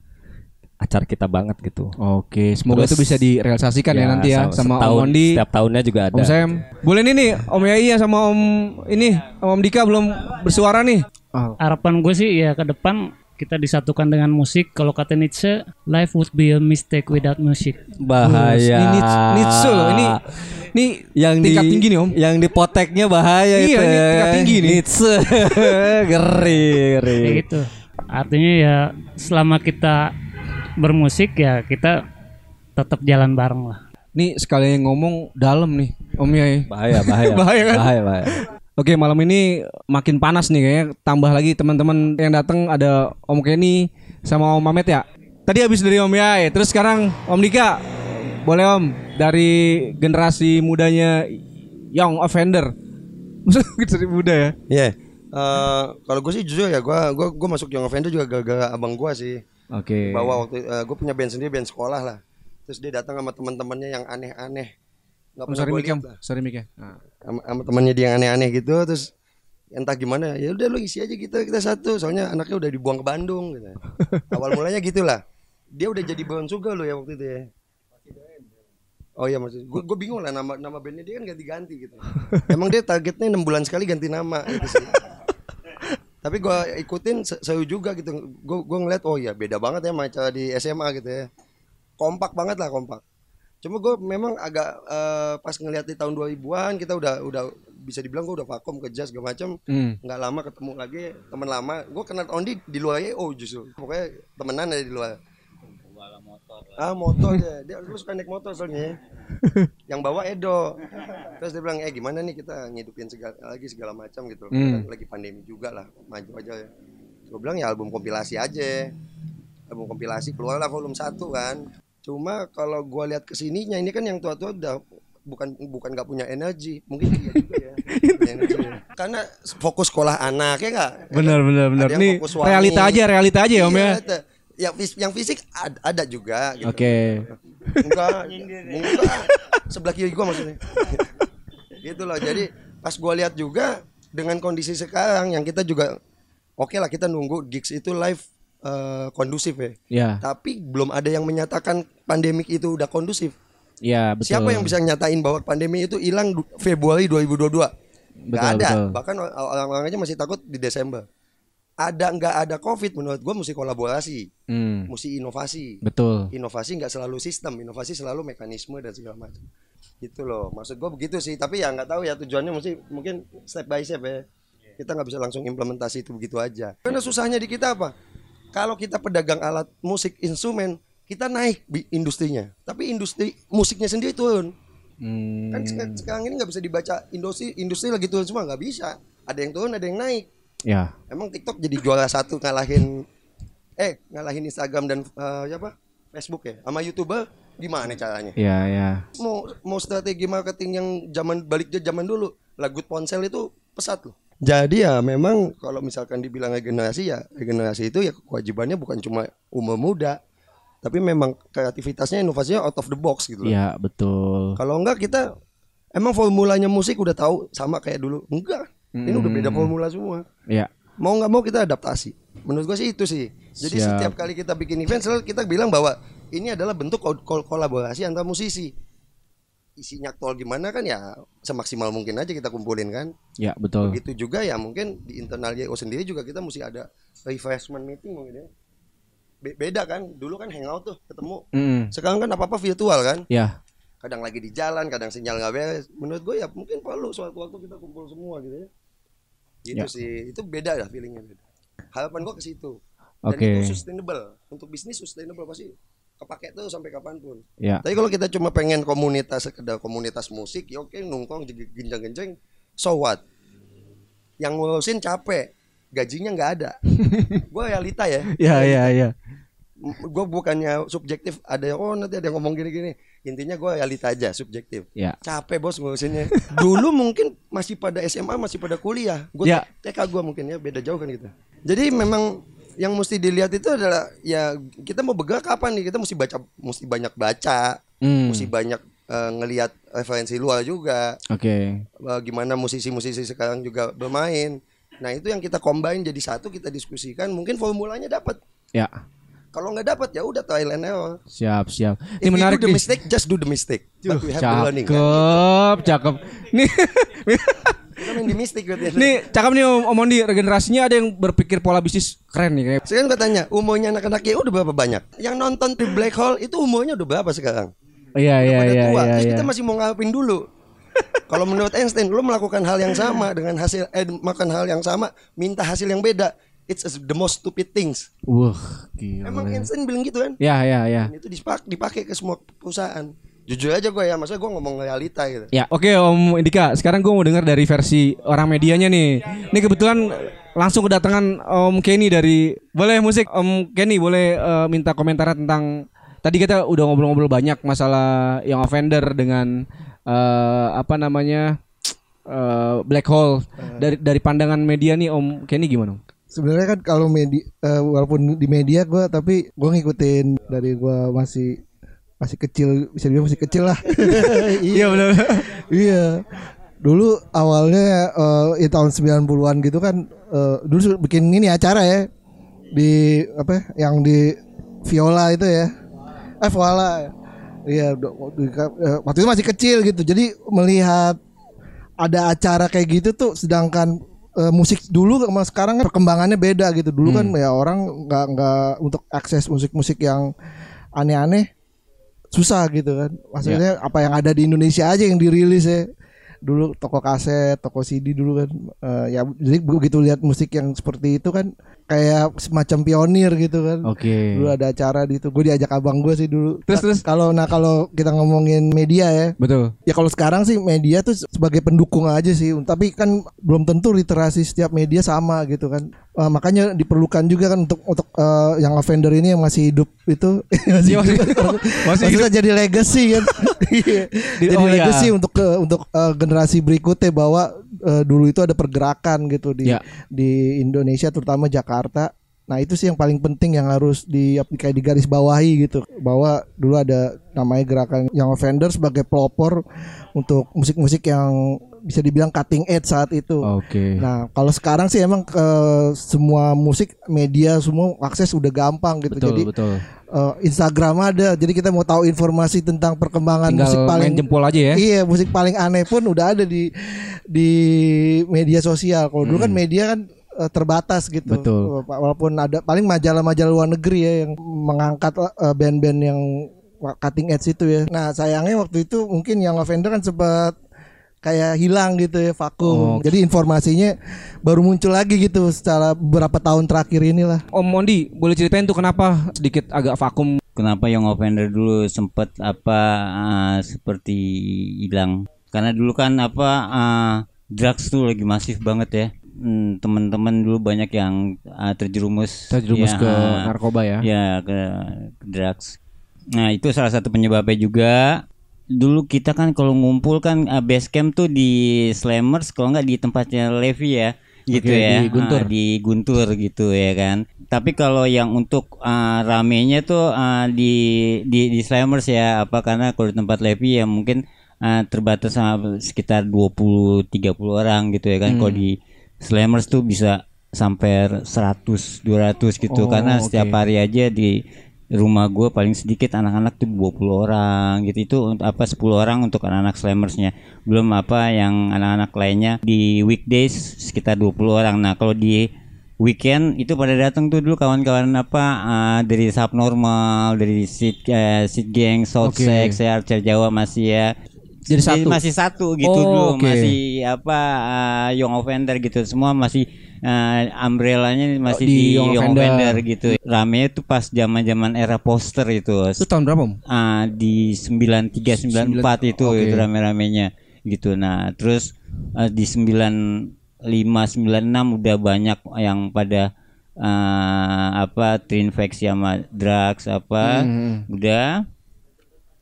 acara kita banget gitu. Oke, semoga Terus- itu bisa direalisasikan ya, nanti ya sama, setahun- Om Mondi, Setiap tahunnya juga ada. Om Sam. Boleh nih nih, Om Yai ya sama Om ini, Om Dika belum bersuara nih. harapan gue sih ya ke depan kita disatukan dengan musik. Kalau kata Nietzsche, life would be a mistake without music. Bahaya. Ini Nietzsche- Nietzsche loh, ini ini yang tingkat di, tinggi nih Om. Yang di poteknya bahaya Iya, itu. ini ya. tingkat tinggi nih. Nietzsche. [laughs] Ngeri, ngeri. Kayak gitu. Artinya ya selama kita bermusik ya kita tetap jalan bareng lah. Nih sekali ngomong dalam nih, Om Yai. Bahaya, bahaya. [laughs] Bahaya kan? Bahaya, bahaya. Oke, malam ini makin panas nih kayaknya. Tambah lagi teman-teman yang datang ada Om Kenny sama Om Mamet ya. Tadi habis dari Om Yai, terus sekarang Om Dika. Boleh Om dari generasi mudanya Young Offender. [laughs] Maksudnya generasi muda ya. Iya. Eh, kalau gue sih jujur ya, gue gua gua masuk Young Offender juga gara-gara abang gue sih. Oke. Bawa waktu gue punya band sendiri, band sekolah lah. Terus dia datang sama teman-temannya yang aneh-aneh. nggak Om, pernah sorry gua Mik ya, Om. lihat lah. Sorry Mik ya. Nah. Sama, sama temannya dia yang aneh-aneh gitu terus entah gimana ya udah lu isi aja kita kita satu soalnya anaknya udah dibuang ke Bandung gitu. [laughs] awal mulanya gitulah dia udah jadi Bawang Suga lo ya waktu itu ya Oh iya maksud gue gue bingung lah nama nama bandnya dia kan ganti-ganti gitu. [laughs] Emang dia targetnya enam bulan sekali ganti nama gitu sih. [laughs] Tapi gue ikutin seru juga gitu. Gue gue ngeliat oh iya beda banget ya macam di SMA gitu ya. Kompak banget lah kompak. Cuma gue memang agak eh, pas ngeliat di tahun 2000-an kita udah udah bisa dibilang gue udah vakum ke jazz segala macam. Hmm. Nggak lama ketemu lagi teman lama. Gue kenal Ondi di luar oh justru. Pokoknya temenan ada di luar. Ah motor dia, dia lu suka naik motor soalnya. ya. [laughs] Yang bawa Edo. Terus dia bilang, eh gimana nih kita ngidupin segala lagi segala macam gitu. Hmm. Kan lagi pandemi juga lah, maju aja. ya. Gue bilang ya album kompilasi aja. Album kompilasi keluar lah volume 1 kan. Cuma kalau gua lihat ke sininya ini kan yang tua-tua udah bukan bukan nggak punya energi mungkin dia juga ya [laughs] energi. karena fokus sekolah anak ya nggak Bener bener bener. Ada yang Nih fokus suami. realita aja realita aja ya Om ya. Iya, yang, fis- yang fisik ad- ada juga gitu. Oke. Enggak, [laughs] enggak. Sebelah kiri gua maksudnya. [laughs] gitu loh. Jadi pas gua lihat juga dengan kondisi sekarang yang kita juga oke lah kita nunggu gigs itu live eh, kondusif ya. Ya. Tapi belum ada yang menyatakan pandemik itu udah kondusif. Ya betul. Siapa yang bisa nyatain bahwa pandemi itu hilang Februari 2022? Gak Betul, ada. betul. Bahkan orang-orang aja masih takut di Desember. Ada nggak ada COVID menurut gua mesti kolaborasi, Hmm. mesti inovasi Betul. inovasi nggak selalu sistem inovasi selalu mekanisme dan segala macam gitu loh maksud gue begitu sih tapi ya nggak tahu ya tujuannya mesti mungkin step by step ya kita nggak bisa langsung implementasi itu begitu aja karena susahnya di kita apa kalau kita pedagang alat musik instrumen kita naik industrinya tapi industri musiknya sendiri turun Hmm. kan sek- sekarang ini nggak bisa dibaca industri industri lagi turun semua nggak bisa ada yang turun ada yang naik Ya. Emang TikTok jadi juara satu ngalahin eh ngalahin Instagram dan eh, siapa? Facebook ya sama YouTuber gimana caranya? Ya ya. Mau mau strategi marketing yang zaman balik ke zaman dulu, lagu ponsel itu pesat loh. Jadi ya memang kalau misalkan dibilang regenerasi ya regenerasi itu ya kewajibannya bukan cuma umur muda, tapi memang kreativitasnya inovasinya out of the box gitu loh. Ya betul. Kalau enggak kita emang formulanya musik udah tahu sama kayak dulu. Enggak. Ini udah beda formula semua Ya. mau nggak mau kita adaptasi. Menurut gua sih itu sih. Jadi Siap. setiap kali kita bikin event selalu kita bilang bahwa ini adalah bentuk kol- kolaborasi antar musisi. Isinya tol gimana kan ya semaksimal mungkin aja kita kumpulin kan. Ya betul. Begitu juga ya mungkin di internal YO sendiri juga kita mesti ada refreshment meeting mungkin ya. Be- beda kan, dulu kan hangout tuh ketemu. Hmm. Sekarang kan apa-apa virtual kan. Ya. Kadang lagi di jalan, kadang sinyal nggak beres. Menurut gue ya mungkin perlu suatu waktu kita kumpul semua gitu ya. Gitu Ya. sih, itu beda lah feelingnya. Beda. Harapan gue ke situ. Dan Oke. itu sustainable. Untuk bisnis sustainable pasti kepake tuh sampai kapan pun. Ya. Tapi kalau kita cuma pengen komunitas sekedar komunitas musik, ya oke nongkrong genjang-genjang, so what? Yang ngurusin capek, gajinya nggak ada. [laughs] gue realita ya. Ya ya ya. Gue bukannya subjektif. Ada yang oh nanti ada yang ngomong gini-gini. Intinya gue realita aja, subjektif. Ya. Capek bos ngurusinnya. [laughs] Dulu mungkin masih pada SMA, masih pada kuliah. Gue Ya. TK gue mungkin ya beda jauh kan kita. Jadi memang yang mesti dilihat itu adalah ya kita mau bergerak kapan nih? Kita mesti baca, mesti banyak baca, Hmm. mesti banyak eh, ngelihat referensi luar juga. Oke. Eh, gimana musisi-musisi sekarang juga bermain. Nah itu yang kita combine jadi satu kita diskusikan. Mungkin formulanya dapat. Ya. Kalau nggak dapat ya udah trial and error. Siap siap. If Ini menarik do the nih. mistake, just do the mistake. But we have to learning. Cakep, cakep. Nih, [laughs] main di mistake berarti. nih cakep nih Om, Om Mondi. Regenerasinya ada yang berpikir pola bisnis keren nih kayak. Sekarang gue tanya, umurnya anak-anak ya udah berapa banyak? Yang nonton di Black Hole itu umurnya udah berapa sekarang? Iya iya iya iya. Terus iya. kita masih mau ngarepin dulu. Kalau menurut Einstein, lu melakukan hal yang sama dengan hasil eh makan hal yang sama, minta hasil yang beda. It's the most stupid things. Wah, gila. Emang Einstein bilang gitu kan? Ya ya ya. Dan itu dipak- dipakai ke semua perusahaan. Jujur aja gue ya, maksudnya gue ngomong realita gitu. Ya, oke Om Indika. Sekarang gue mau dengar dari versi orang medianya nih. Ini kebetulan langsung kedatangan Om Kenny dari Boleh Musik. Om Kenny boleh eh, minta komentar tentang tadi kita udah ngobrol-ngobrol banyak masalah yang offender dengan eh, apa namanya eh, black hole. Dari dari pandangan media nih Om Kenny gimana? Om? Sebenarnya kan kalau media walaupun di media gua tapi gua ngikutin dari gua masih masih kecil bisa dibilang masih kecil lah. [laughs] Iya benar. [laughs] iya. Dulu awalnya eh, ya tahun 90-an gitu kan eh, dulu bikin ini acara ya di apa yang di Viola itu ya. Eh Viola. Iya, eh, waktu itu masih kecil gitu. Jadi melihat ada acara kayak gitu tuh sedangkan eh, musik dulu sama sekarang kan perkembangannya beda gitu. Dulu kan ya orang nggak nggak untuk akses musik-musik yang aneh-aneh susah gitu kan. Maksudnya apa yang ada di Indonesia aja yang dirilis ya. Dulu toko kaset, toko CD dulu kan eh, ya jadi begitu lihat musik yang seperti itu kan kayak semacam pionir gitu kan. Oke. Dulu ada acara di itu. Gue diajak abang gue sih dulu. Terus, terus? Kalau nah kalau kita ngomongin media ya, Betul. Ya kalau sekarang sih media tuh sebagai pendukung aja sih, tapi kan belum tentu literasi setiap media sama gitu kan. Eh, makanya diperlukan juga kan untuk untuk eh, yang offender ini yang masih hidup itu [laughs] masih, Iya, masih- hidup. masih Maksudnya jadi legacy kan. Iya. [laughs] Di- [laughs] jadi oh, iya. legacy untuk ke- untuk eh, generasi berikutnya bahwa eh, dulu itu ada pergerakan gitu di Ya. di Indonesia terutama Jakarta. Nah itu sih yang paling penting yang harus di kayak di garis bawahi gitu bahwa dulu ada namanya gerakan yang offender sebagai pelopor untuk musik-musik yang bisa dibilang cutting edge saat itu. Oke. Nah kalau sekarang sih emang ke semua musik media semua akses udah gampang gitu. Betul Jadi betul. Eh, Instagram ada. Jadi kita mau tahu informasi tentang perkembangan Tinggal musik paling main jempol aja ya. Iya, musik paling aneh pun udah ada di di media sosial. Kalau dulu kan media kan eh, terbatas gitu. Hmm. Betul. Walaupun ada paling majalah-majalah luar negeri ya yang mengangkat eh, band-band yang cutting edge itu ya. Nah, sayangnya waktu itu mungkin yang Lavender kan sempat kayak hilang gitu ya vakum. Oh. Jadi informasinya baru muncul lagi gitu secara beberapa tahun terakhir inilah. Om Mondi, boleh ceritain tuh kenapa sedikit agak vakum? Kenapa Young Offender dulu sempet apa ah, seperti hilang? Karena dulu kan apa ah, drugs tuh lagi masif banget ya. Hmm, teman-teman dulu banyak yang ah, terjerumus Terjerumus ya, ke narkoba ya. ya ke, ke drugs. Nah itu salah satu penyebabnya juga. Dulu kita kan kalau ngumpul kan uh, base camp tuh di Slammers kalau nggak di tempatnya Levi ya gitu Oke, ya di Guntur. Ah, di Guntur gitu ya kan. Tapi kalau yang untuk uh, ramenya tuh uh, di di di Slammers ya apa karena kalau di tempat Levi ya mungkin uh, terbatas sama sekitar 20 30 orang gitu ya kan. Kalau Hmm. di Slammers tuh bisa sampai 100 200 gitu Oh, karena setiap oke. hari aja di rumah gue paling sedikit anak-anak tuh 20 orang gitu itu untuk apa 10 orang untuk anak-anak slammersnya belum apa yang anak-anak lainnya di weekdays sekitar 20 orang nah kalau di weekend itu pada datang tuh dulu kawan-kawan apa ah, dari subnormal dari sit eh, sit gang south Oke. sex ya Archer Jawa masih ya Jadi satu? masih satu gitu Oh, dulu oke. masih apa ah, young offender gitu semua masih ah, umbrellanya masih Oh, di di, Young Offender. gitu rame itu pas zaman-zaman era poster itu Itu tahun berapa, Om? Ah, di 93 94 itu Oke. itu rame-ramenya gitu. Nah, terus ah, di 95 96 udah banyak yang pada ah, apa terinfeksi sama drugs apa Hmm. udah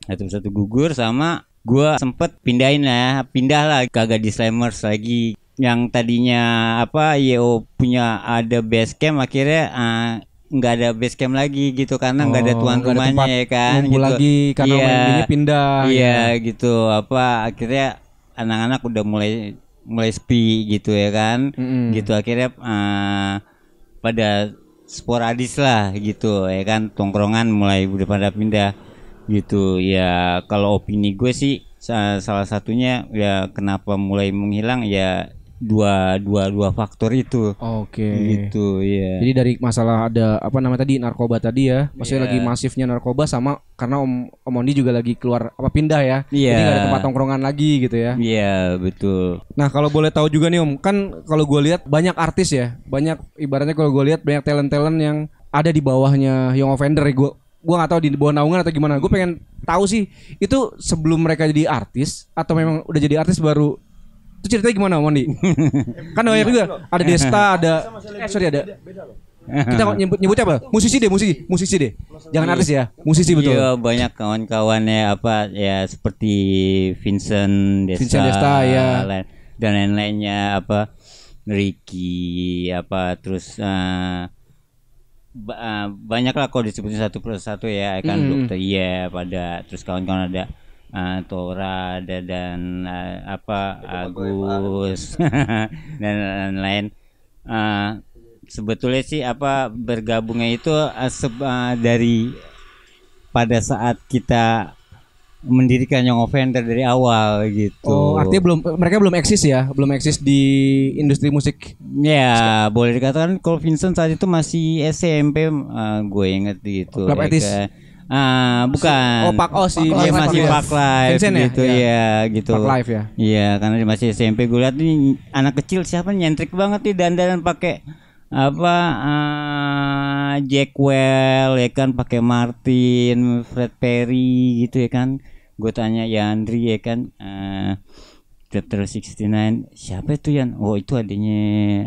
satu-satu gugur sama gua sempet pindahin lah pindah lah kagak di Slammers lagi yang tadinya apa YO punya ada base camp akhirnya ah, nggak ada base camp lagi gitu karena nggak ada Oh, tuan ada rumahnya tempat ya kan gitu. lagi karena main ini pindah, iya ya. gitu apa akhirnya anak-anak udah mulai mulai sepi gitu ya kan Mm-mm. gitu akhirnya ah, pada sporadis lah gitu ya kan tongkrongan mulai udah pada pindah gitu ya kalau opini gue sih sa- salah satunya ya kenapa mulai menghilang ya dua dua dua faktor itu Oke. gitu ya Jadi dari masalah ada apa namanya tadi narkoba tadi ya, maksudnya Iya. lagi masifnya narkoba sama karena Om Om Mondi juga lagi keluar apa pindah ya. Iya. Jadi nggak ada tempat tongkrongan lagi gitu ya. iya betul Nah kalau boleh tahu juga nih Om, kan kalau gue lihat banyak artis ya, banyak ibaratnya kalau gue lihat banyak talent talent yang ada di bawahnya Young Offender gue gue nggak tahu di bawah naungan atau gimana. Gue pengen tahu sih itu sebelum mereka jadi artis atau memang udah jadi artis baru itu ceritanya gimana Om Mondi? [laughs] kan banyak juga ada Desta [laughs] ada eh sorry ada kita nyebut nyebutnya apa? Musisi deh, musisi, musisi deh. Jangan artis ya, musisi betul. Iya banyak kawan-kawannya apa ya seperti Vincent Desta, Vincent Desta, ya. dan lain-lainnya apa Ricky apa terus eh, ba- eh, banyak lah kalau disebutin satu persatu ya kan Hmm. dokter iya pada terus kawan-kawan ada eh, Tora ada dan eh, apa Agus [laughs] dan lain-lain Eh, sebetulnya sih apa bergabungnya itu seb- eh, dari pada saat kita mendirikan Young Offender dari awal gitu. Oh, artinya belum mereka belum eksis ya, belum eksis di industri musik. Ya, boleh dikatakan kalau Vincent saat itu masih SMP, eh, gue inget gitu. Ya kan. Ah, bukan. Oh, Pak Oh, si Dia masih. Pak Live Vincent ya? gitu Iya. ya, gitu. Pak Live ya. Iya, karena dia masih SMP gue lihat nih anak kecil siapa nyentrik banget nih dandanan pakai apa ah, Jackwell ya kan pakai Martin, Fred Perry gitu ya kan. Gue tanya ya Andri ya kan eh Dr. 69 siapa itu Yan? Oh itu adanya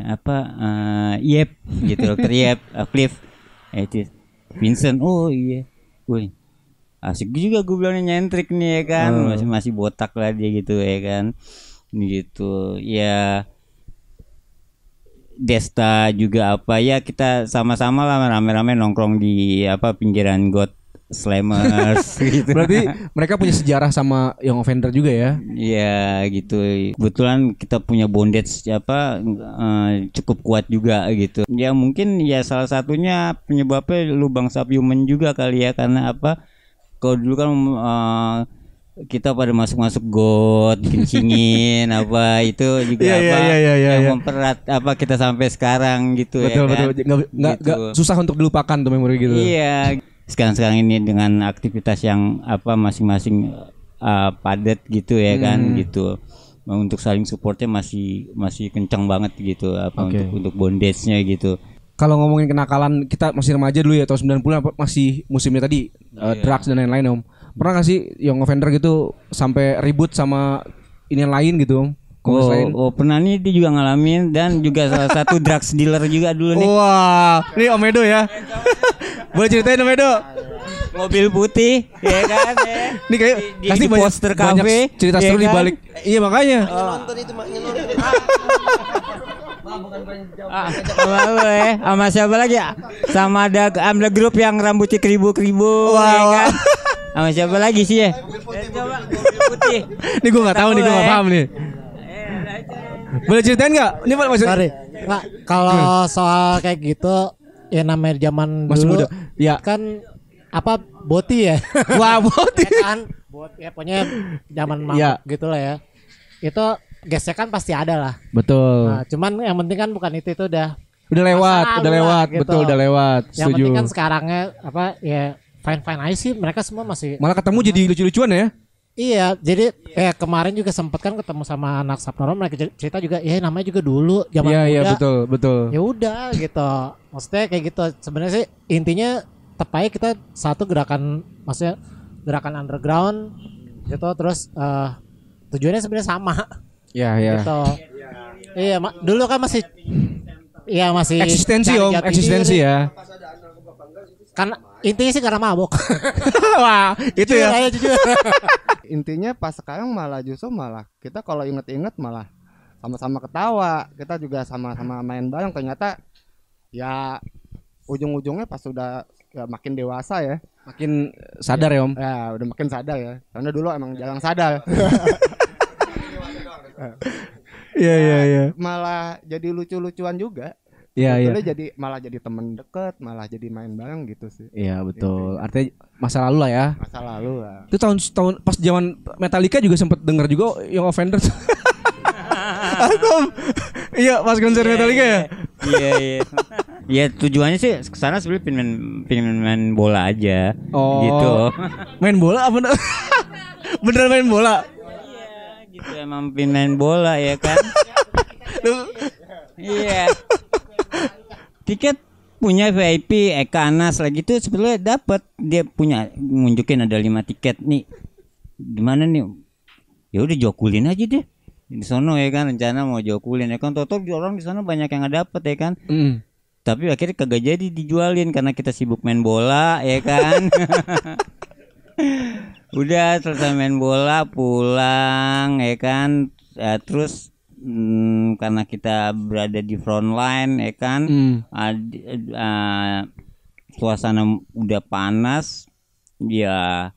apa eh Yep gitu dokter Yep uh, [laughs] Cliff Eh, itu Vincent oh iya Wih asik juga gue bilangnya nyentrik nih ya kan? Masih masih botak lah dia gitu ya kan? Gitu ya. Desta juga apa ya kita sama-sama lah rame-rame nongkrong di apa pinggiran got slammers [laughs] gitu Berarti mereka punya sejarah sama Young Offender juga ya. Iya gitu. Kebetulan kita punya bondage apa eh, cukup kuat juga gitu. Ya mungkin ya salah satunya penyebabnya lubang subhuman juga kali ya karena apa? Kalau dulu kan eh, kita pada masuk-masuk got, kencingin [laughs] apa itu juga Iya, iya, apa iya, iya, iya, yang iya. memperat apa kita sampai sekarang gitu Betul ya kan. betul. Nggak, Gitu. nggak susah untuk dilupakan tuh memori gitu. Iya. Sekarang-sekarang ini dengan aktivitas yang apa masing-masing uh, padat gitu ya kan Hmm. gitu. Untuk saling supportnya masih masih kencang banget gitu apa Oke. untuk untuk bondage-nya gitu. Kalau ngomongin kenakalan kita masih remaja dulu ya tahun 90 apa masih musimnya tadi uh, Iya. drugs dan lain-lain Om. Pernah gak sih Young Offender gitu sampai ribut sama ini yang lain gitu Om? Oh, lain? oh, pernah nih dia juga ngalamin dan juga salah satu [laughs] drugs dealer juga dulu nih. Wah, ini Om Edo ya. Boleh ceritain Om Edo? Mobil putih ya kan ya. Ini kayak Di- di- pasti di banyak, poster banyak cafe, cerita ya seru di kan? balik. Iya makanya. Nonton itu maknya nonton. Ah, sama gue ya. sama siapa lagi ya? Sama ada ada grup yang rambutnya keribu-keribu ya kan. Sama siapa lagi sih ya? Coba mobil putih. [laughs] Ini gue nggak tahu nih, gue nggak eh. paham nih. Boleh ceritain nggak? Ini Pak maksud Sorry. Nggak, kalau soal kayak gitu ya namanya zaman Masih dulu muda. Ya. kan apa boti ya. [laughs] Wah, boti. ya kan bot ya pokoknya zaman mabuk Iya. gitu lah ya. Itu gesekan pasti ada lah. Betul. Nah, cuman yang penting kan bukan itu itu udah Udah lewat, udah lewat, gitu. betul udah lewat. yang Setuju. penting kan sekarangnya apa ya fine fine aja sih mereka semua masih Malah ketemu jadi lucu-lucuan ya. Iya, jadi eh kemarin juga sempet kan ketemu sama anak Sapnoro mereka cer- cerita juga, ya namanya juga dulu zaman Iya, iya muda. betul, betul. Ya udah gitu. Maksudnya kayak gitu. Sebenarnya sih intinya tepai kita satu gerakan maksudnya gerakan underground gitu terus eh tujuannya sebenarnya sama Iya, iya. gitu. Iya, ma- dulu kan masih Iya masih Eksistensi Om, eksistensi diri. ya. Kan intinya sih karena mabok. [laughs] Wah, itu Jujur ya. aja, jujur. [laughs] intinya pas sekarang malah justru malah kita kalau inget-inget malah sama-sama ketawa kita juga sama-sama main bareng ternyata ya ujung-ujungnya pas sudah ya, makin dewasa ya Makin sadar ya Om. ya udah makin sadar ya karena dulu emang jarang sadar [laughs] Iya, iya, iya. malah jadi lucu-lucuan juga Iya, iya. Jadi malah jadi temen deket malah jadi main bareng gitu sih Iya, betul. Artinya masa lalu lah ya. masa lalu lah Itu tahun tahun pas zaman Metallica juga sempet denger juga Young Offenders. [laughs] Aku Iya, pas konser Metallica ya. Iya iya. Ya tujuannya sih ke sana sebenarnya pengen pengen main bola aja. Oh. Gitu. Main bola apa? [laughs] Beneran main bola. gitu emang pengen main bola ya kan. [laughs] Iya. Tiket punya VIP Eka Anas lagi tuh sebetulnya dapat dia punya nunjukin ada lima tiket nih. Gimana nih? Ya udah jokulin aja deh. Di sono ya kan rencana mau jokulin ya kan. Toto orang di sana banyak yang nggak dapet ya kan. Mm. tapi akhirnya kagak jadi dijualin karena kita sibuk main bola ya kan. [laughs] Udah selesai main bola pulang ya kan. Ya, terus mm, karena kita berada di front line ya kan Mm. ad- eh, suasana udah panas ya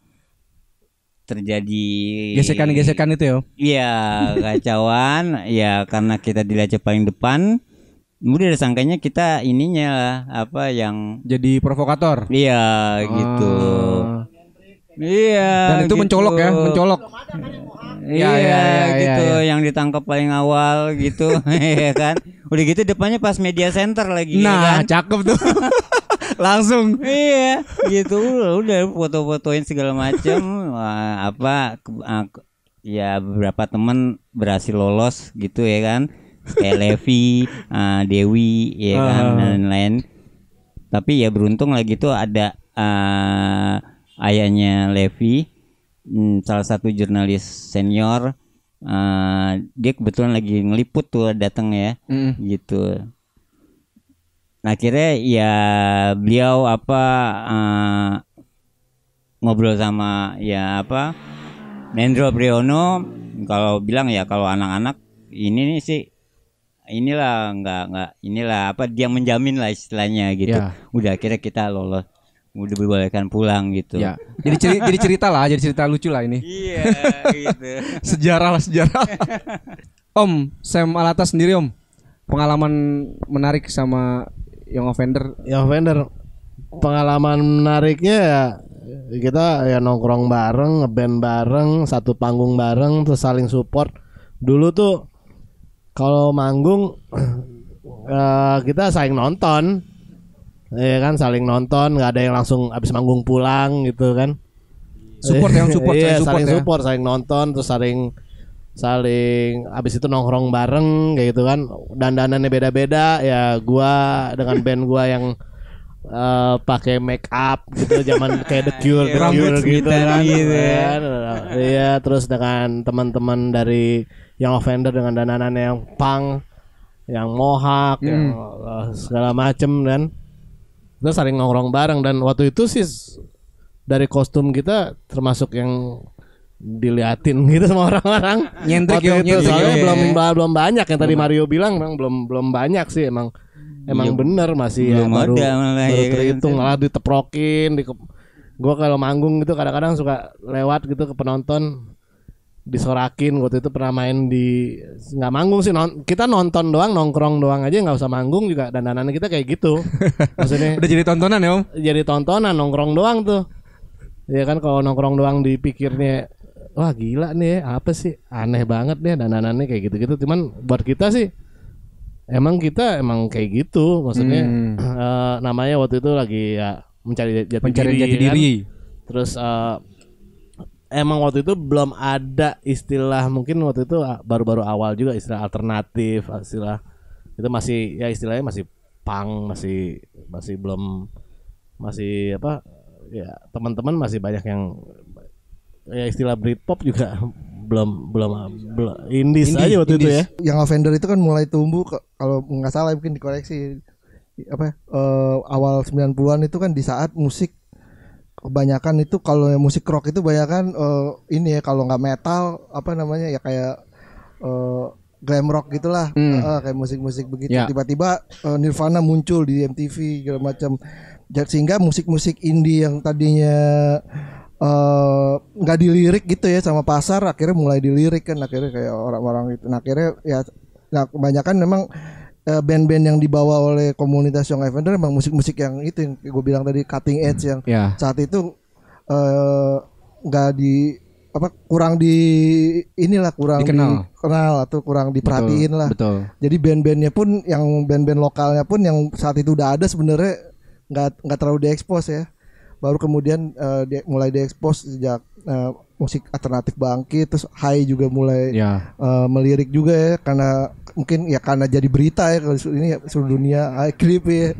terjadi Gesekan-gesekan itu ya. Iya, kacauan [laughs] ya karena kita di lace paling depan. Udah sangkanya kita ininya lah, apa yang Jadi provokator. iya gitu. Ah. Iya. Dan itu gitu. mencolok ya, mencolok. Iya, Ya, ya, ya, gitu ya, ya. Ditangkap paling awal gitu, [laughs] ya kan. Udah gitu depannya pas media center lagi ya Nah, kan. cakep tuh. [laughs] Langsung. iya, gitu udah, udah foto-fotoin segala macam apa ya beberapa temen berhasil lolos gitu ya kan. Kayak Levi, [laughs] ah, Dewi ya kan Ah. dan lain-lain. Tapi ya beruntung lagi tuh ada ah, ayahnya Levi, hmm, salah satu jurnalis senior. Ah, dia kebetulan lagi ngeliput tuh datang ya Mm. gitu. Nah, akhirnya ya beliau apa eh, ngobrol sama ya apa Nendro Priyono kalau bilang ya kalau anak-anak ini nih sih inilah nggak nggak inilah apa dia menjamin lah istilahnya gitu. Ya. Udah akhirnya kita lolos udah dibolehkan pulang gitu. Ya. Jadi ceri- jadi cerita lah, jadi cerita lucu lah ini. Iya gitu. [laughs] sejarah lah sejarah. om, Sam Alata sendiri Om. Pengalaman menarik sama Young Offender. Yang vendor pengalaman menariknya ya kita ya nongkrong bareng, ngeband bareng, satu panggung bareng, terus saling support. Dulu tuh kalau manggung [clears throat] eh, kita saling nonton, ya kan saling nonton, nggak ada yang langsung abis manggung pulang gitu kan. Support yang support, iya, saling support saling ya. support, saling nonton, terus saling saling abis itu nongkrong bareng kayak gitu kan dandanannya beda-beda ya gua dengan band gua yang eh, pakai make up gitu zaman kayak The Cure, The Cure gitu kan gitu ya. iya terus dengan teman-teman dari yang offender dengan dandanan yang punk yang mohak yang eh, segala macem kan kita saling nongkrong bareng dan waktu itu sih dari kostum kita termasuk yang diliatin [laughs] gitu sama orang-orang. Nyentrik ya, itu nyentrik soalnya ya. belum belum banyak yang tadi Mario bilang memang belum belum banyak sih emang emang bener masih ya belum baru, ada malah baru ya kan. terhitung malah diteprokin di gua kalau manggung gitu kadang-kadang suka lewat gitu ke penonton disorakin waktu itu pernah main di nggak manggung sih non, kita nonton doang nongkrong doang aja nggak usah manggung juga dandanan kita kayak gitu [laughs] maksudnya Udah jadi tontonan ya Om. jadi tontonan nongkrong doang tuh ya kan kalau nongkrong doang dipikirnya wah gila nih ya, apa sih aneh banget nih dandanannya kayak gitu-gitu cuman buat kita sih emang kita emang kayak gitu maksudnya Hmm. [clears throat] eh, namanya waktu itu lagi ya mencari jati Mencari diri, jati kan. diri. terus eh, emang waktu itu belum ada istilah mungkin waktu itu ah, baru-baru awal juga istilah alternatif istilah itu masih ya istilahnya masih pang masih masih belum masih apa ya teman-teman masih banyak yang ya istilah Britpop juga [laughs] belum belum belum Indie, aja waktu itu indies. ya yang offender itu kan mulai tumbuh kalau nggak salah mungkin dikoreksi apa eh, awal 90-an itu kan di saat musik kebanyakan itu kalau musik rock itu kebanyakan eh, ini ya kalau nggak metal apa namanya ya kayak eh, glam rock gitulah Hmm. Eh, kayak musik-musik begitu Ya. tiba-tiba eh, Nirvana muncul di MTV segala macam sehingga musik-musik indie yang tadinya eh, nggak dilirik gitu ya sama pasar akhirnya mulai dilirik kan akhirnya kayak orang-orang itu nah akhirnya ya nah kebanyakan memang band-band yang dibawa oleh komunitas Young Avenger memang musik-musik yang itu yang gue bilang tadi cutting edge yang Ya. saat itu eh, nggak di apa kurang di inilah kurang Dikenal. dikenal atau kurang diperhatiin lah Betul. jadi band-bandnya pun yang band-band lokalnya pun yang saat itu udah ada sebenarnya nggak nggak terlalu diekspos ya baru kemudian eh, dia mulai diekspos sejak eh, musik alternatif bangkit terus High juga mulai Ya. eh, melirik juga ya karena mungkin ya karena jadi berita ya kalau ini ya, seluruh dunia High klip ya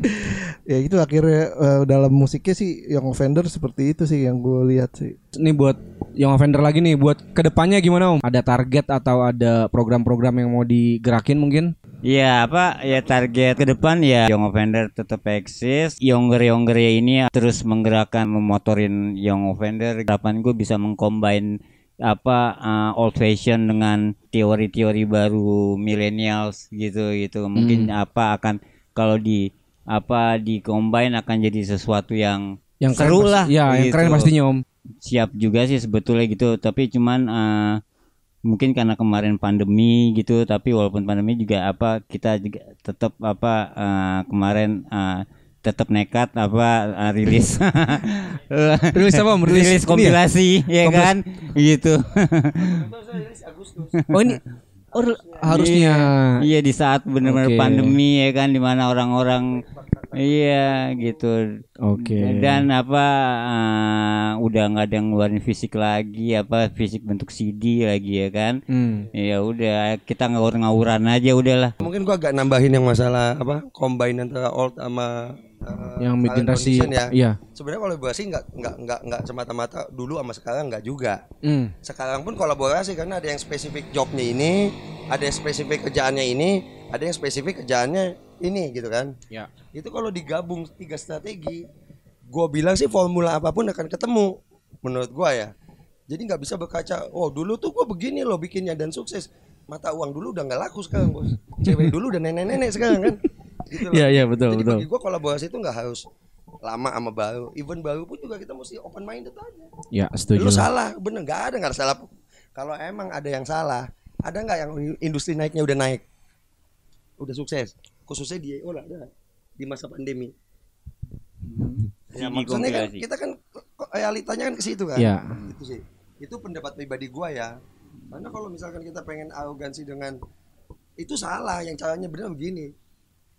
ya itu akhirnya eh, dalam musiknya sih yang offender seperti itu sih yang gue lihat sih Ini buat Young Offender lagi nih buat ke depannya gimana Om? Ada target atau ada program-program yang mau digerakin mungkin? Iya apa ya target ke depan ya Young Offender tetap eksis. Younger Younger ini terus menggerakkan memotorin Young Offender. Harapan gue bisa mengcombine apa uh, old fashion dengan teori-teori baru millennials gitu gitu. Mungkin apa akan kalau di apa di combine akan jadi sesuatu yang Yang seru lah. ya, yang keren pastinya, Om. Siap juga sih sebetulnya gitu, tapi cuman eh, mungkin karena kemarin pandemi gitu, tapi walaupun pandemi juga apa kita juga tetap apa eh, kemarin eh, tetap nekat apa eh, rilis [laughs] Rilis apa? Rilis rilis, ini ya? kompilasi ya, Kompilasi. kan gitu Oh ini oh, harusnya iya di saat benar-benar Oke. pandemi ya kan di mana orang-orang iya gitu Oke. dan apa eh, udah nggak ada yang ngeluarin fisik lagi apa fisik bentuk CD lagi ya kan Hmm. ya udah kita ngawur-ngawuran aja udahlah Mungkin gua agak nambahin yang masalah apa combine antara old sama uh, Yang generasi, ya. iya. Sebenarnya sih nggak nggak nggak nggak semata-mata dulu sama sekarang nggak juga. Hmm. Sekarang pun kolaborasi karena ada yang spesifik jobnya ini, ada yang spesifik kerjaannya ini, ada yang spesifik kerjaannya ini gitu kan. Ya. Itu kalau digabung tiga strategi, gua bilang sih formula apa pun akan ketemu menurut gua ya. Jadi nggak bisa berkaca, oh dulu tuh gua begini loh bikinnya dan sukses. Mata uang dulu udah nggak laku sekarang bos. Cewek dulu udah nenek-nenek sekarang kan. Gitu loh. Iya, iya, betul, Jadi betul. bagi gua kolaborasi itu nggak harus lama sama baru. Even baru pun juga kita mesti open minded aja. Ya, setuju. Lu salah, bener nggak ada nggak salah. Kalau emang ada yang salah, ada nggak yang industri naiknya udah naik, udah sukses, khususnya di EO lah, ada di masa pandemi. Ya, Ini maksudnya kan kompilasi. kita kan realitanya kan ke situ kan. Iya. Itu sih. Itu pendapat pribadi gua ya. Karena kalau misalkan kita pengen arogansi dengan itu salah, yang caranya benar begini.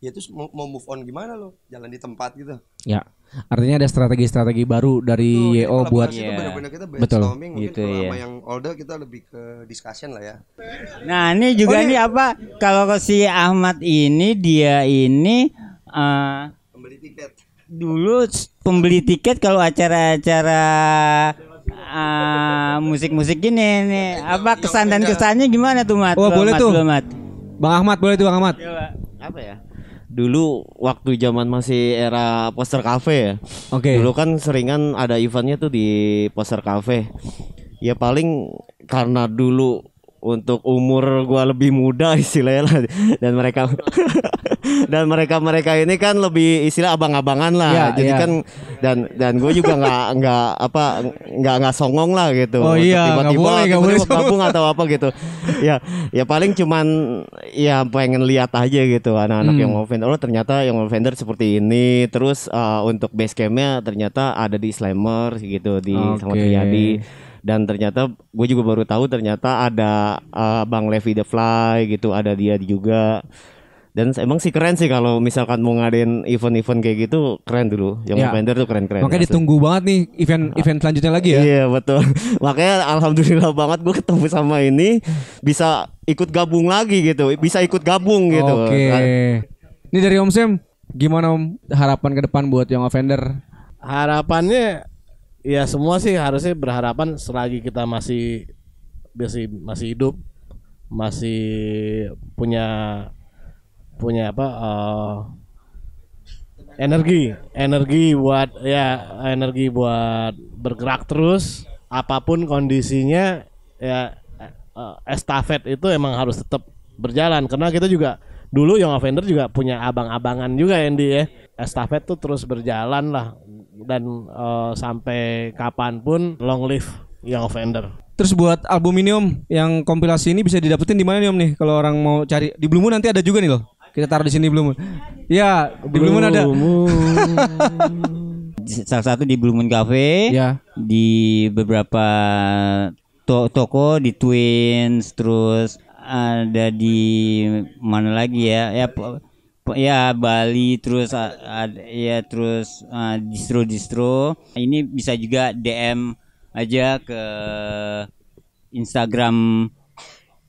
Ya terus mau, mau move on gimana lo? Jalan di tempat gitu. Ya. Artinya ada strategi-strategi baru dari Jadi YO buat kolaborasi itu benar-benar kita Betul. mungkin Gitu, kalau ya. sama yang older kita lebih ke discussion lah ya. Nah ini juga nih apa kalau si Ahmad ini dia ini eh, Pembeli tiket. dulu pembeli tiket kalau acara-acara eh, musik-musik gini nih apa kesan dan kesannya gimana tuh Mat? Oh, boleh Mat, tuh. Mat. Bang Ahmad boleh tuh Bang Ahmad. apa ya dulu waktu zaman masih era poster cafe ya Oke. dulu kan seringan ada eventnya tuh di poster cafe ya paling karena dulu untuk umur gua lebih muda [laughs] istilahnya lah. Dan mereka [laughs] dan mereka mereka ini kan lebih istilah abang-abangan lah. Iya, jadi iya. kan dan dan gue juga nggak nggak apa nggak nggak songong lah gitu. Oh iya, tiba-tiba boleh, nggak boleh. tiba-tiba gabung atau apa gitu. Ya ya paling cuman ya pengen lihat aja gitu anak-anak Hmm. yang Offender oh ternyata yang Offender seperti ini. Terus uh, untuk base campnya ternyata ada di Slammer gitu di sama Oke. Triadi dan ternyata gue juga baru tahu ternyata ada uh, Bang Levi The Fly gitu ada dia juga dan emang sih keren sih kalau misalkan mau ngadain event-event kayak gitu keren dulu yang Ya. Offender tuh keren-keren Makanya asli. ditunggu banget nih event event selanjutnya lagi ya. Iya betul. [laughs] Makanya alhamdulillah banget gue ketemu sama ini bisa ikut gabung lagi gitu, bisa ikut gabung gitu. Oke. Kan. Ini dari Om Sam, gimana Om harapan ke depan buat Young Offender? Harapannya ya semua sih harusnya berharapan selagi kita masih masih masih hidup, masih punya punya apa eh, energi, energi buat ya energi buat bergerak terus. Apa pun kondisinya ya eh, estafet itu emang harus tetap berjalan. Karena kita juga dulu Young Offender juga punya abang-abangan juga Andy ya. Estafet tuh terus berjalan lah dan eh, sampai kapan pun long live Young Offender Terus buat album ini Om, yang kompilasi ini bisa didapetin di mana nih Om nih? Kalau orang mau cari di Blue Moon nanti ada juga nih loh. Kita taruh di sini Blue Moon. Ya, di Blue Moon ada. [laughs] Salah satu di Blue Moon Cafe, Ya. di beberapa to- toko di Twins, terus ada di mana lagi ya? Ya ya Bali, terus a- ada ya terus uh, distro-distro. Ini bisa juga DM aja ke Instagram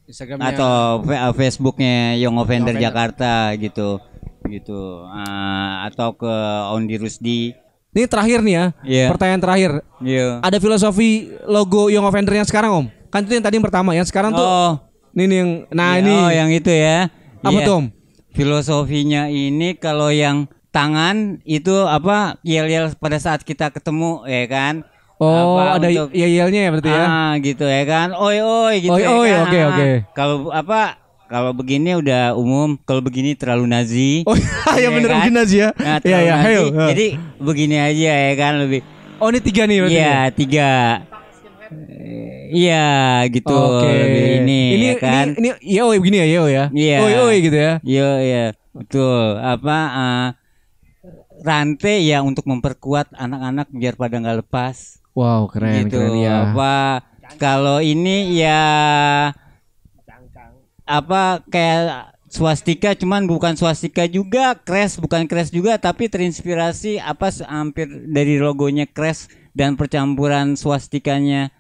Instagramnya atau Facebooknya Young Offender Offender. Jakarta gitu gitu Uh, atau ke Ondi Rusdi Ini terakhir nih ya. Iya. Pertanyaan terakhir. Iya. Ada filosofi logo Young Offender yang sekarang Om? Kan itu yang tadi yang pertama, yang sekarang tuh Oh. ini nih yang nah Ya, ini Oh, yang itu ya. Apa Iya. tuh, Om? Filosofinya ini kalau yang tangan itu apa yel-yel pada saat kita ketemu ya kan. Oh, Apa ada untuk- yel-yelnya ya berarti ya. Ah, gitu ya kan. Oi oi gitu Oi, ya oi, kan. oke, Ah, oke. Kalau apa kalau begini udah umum, kalau begini terlalu nazi. Oh [laughs] iya bener kan? begini aja ya. Nah, Iya terlalu iya, nazi. ayo. Jadi begini aja ya kan lebih. Oh ini tiga nih berarti. Iya ya? tiga. Iya gitu. Oke. Lebih ini, ini ya kan. ini ini yo begini ya yo ya. Iya. Oi oi gitu ya. Iya iya betul. Apa eh, rantai ya untuk memperkuat anak-anak biar pada nggak lepas. Wow keren gitu. keren ya. Apa kalau ini ya apa kayak swastika cuman bukan swastika juga crash bukan crash juga tapi terinspirasi apa hampir dari logonya crash dan percampuran swastikanya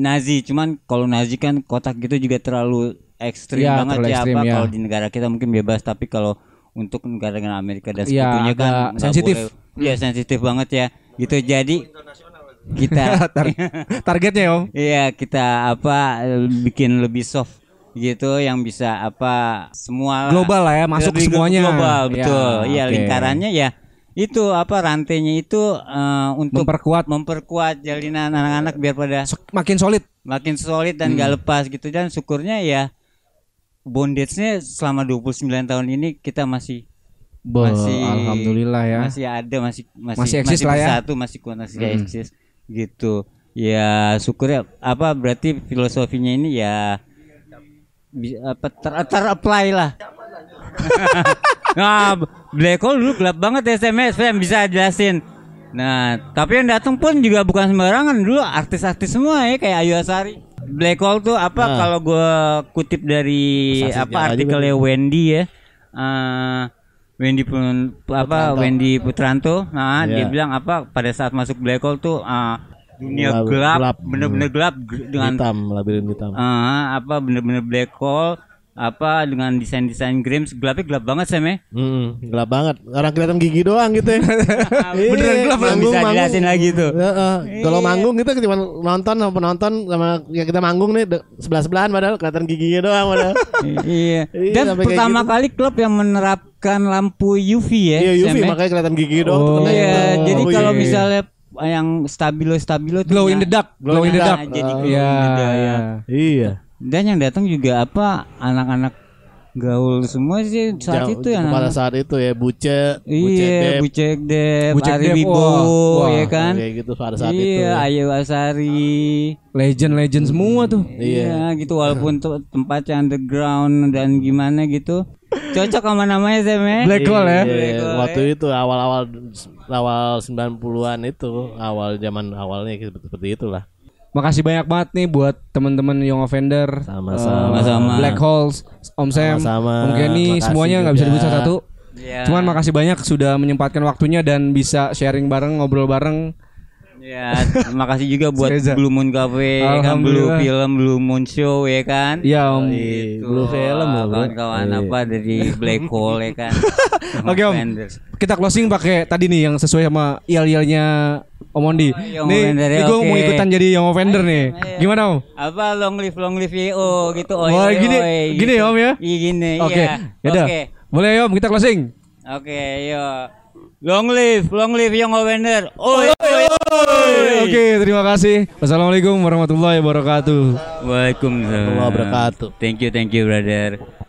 Nazi cuman kalau Nazi kan kotak gitu juga terlalu ekstrim Ya, banget terlalu ya ekstrim, apa ya. kalau di negara kita mungkin bebas tapi kalau untuk negara-negara Amerika dan Ya, sekutunya kan agak nggak sensitif. boleh. Iya sensitif banget ya gitu jadi kita [laughs] Tar- targetnya ya, om. Iya kita apa bikin lebih soft gitu yang bisa apa semua Global lah ya, masuk Lebih semuanya. global Ya, betul iya oke. lingkarannya ya itu apa rantainya itu eh, untuk Memperkuat. memperkuat jalinan anak-anak biar pada Makin solid. makin solid dan Hmm. gak lepas gitu dan syukurnya ya bondage-nya selama 29 tahun ini kita masih Bo, masih alhamdulillah ya. masih ada masih masih Masih eksis lah ya. bersatu masih kuat masih Hmm. eksis gitu ya syukur ya apa berarti filosofinya ini ya apa ter, ter-apply lah [laughs] nah black hole dulu gelap banget SMS Fem bisa jelasin nah tapi yang datang pun juga bukan sembarangan dulu artis-artis semua ya kayak Ayu Asari black hole tuh apa Nah. kalau gue kutip dari Saksi apa artikelnya Wendy ya eh, Wendy pun apa Putranto. Wendy Putranto nah dia Iya. bilang apa pada saat masuk black hole tuh eh, dunia Gelap- gelap, gelap. bener-bener gelap g- dengan hitam, labirin hitam. eh, apa bener-bener black hole apa dengan desain-desain Grims gelapnya gelap banget Sam ya Mm, gelap banget. Orang kelihatan gigi doang gitu ya. [laughs] Beneran Iya, gelap, belum bisa jelasin lagi tuh. Heeh. Kalau Iya. manggung kita cuma nonton sama penonton sama yang kita manggung nih sebelah sebelahan padahal kelihatan giginya doang padahal. [laughs] iya Iya, dan pertama gitu. kali klub yang menerapkan lampu UV ya Iya UV Sam, ya? makanya kelihatan gigi doang. Oh, tuh kena Iya, gitu. jadi Oh, kalau iya. misalnya yang stabilo stabilo Glow in ya- the dark, glow in the dark. jadi glow Iya, in the dark. iya. Iya. Dan yang datang juga apa anak-anak gaul semua sih saat Jauh- itu ya pada saat itu ya buce, buce Iya, Dep, Bucek Ari Dep, Wibowo, ya kan? Kayak gitu pada saat itu. iya, ya. Ayu Asari. Legend-legend semua tuh. Iya, gitu walaupun tuh tempatnya underground dan gimana gitu. Cocok sama namanya Sam ya? Black hole ya. Iya, Black hole, waktu itu awal-awal awal 90-an itu, awal zaman awalnya gitu, seperti itulah. Makasih banyak banget nih buat teman-teman Young Offender, Sama-sama. Sama-sama. Black Holes, Om Sam, Sama-sama. Om Kenny, semuanya nggak bisa disebut satu. Iya. Cuman makasih banyak sudah menyempatkan waktunya dan bisa sharing bareng, ngobrol bareng. Ya, makasih juga [laughs] buat Reza. Blue Moon Cafe, ya kan Blue. Film, Blue Moon Show ya kan. Iya Om. Gitu. Blue Film bro. Kawan-kawan Iya. apa dari Black Hole ya kan. [laughs] Oke Om, Offenders. kita closing pakai tadi nih yang sesuai sama il-ilnya Om Mondi. Young nih, Offender, nih gue mau ikutan jadi Young Offender nih. Gimana Om? Apa long live long live YO gitu. Oi, Wah, oi, gini- oi, gini gitu. ya, Om, ya? Iya gini. Oke, iya. yaudah. Oke. Boleh ya Om, kita closing. Oke, yuk. Long live, long live Young Offender. Oi, oi, oi. Oke, terima kasih. Wassalamualaikum warahmatullahi wabarakatuh. Waalaikumsalam. Warahmatullahi wabarakatuh. Thank you, thank you, brother.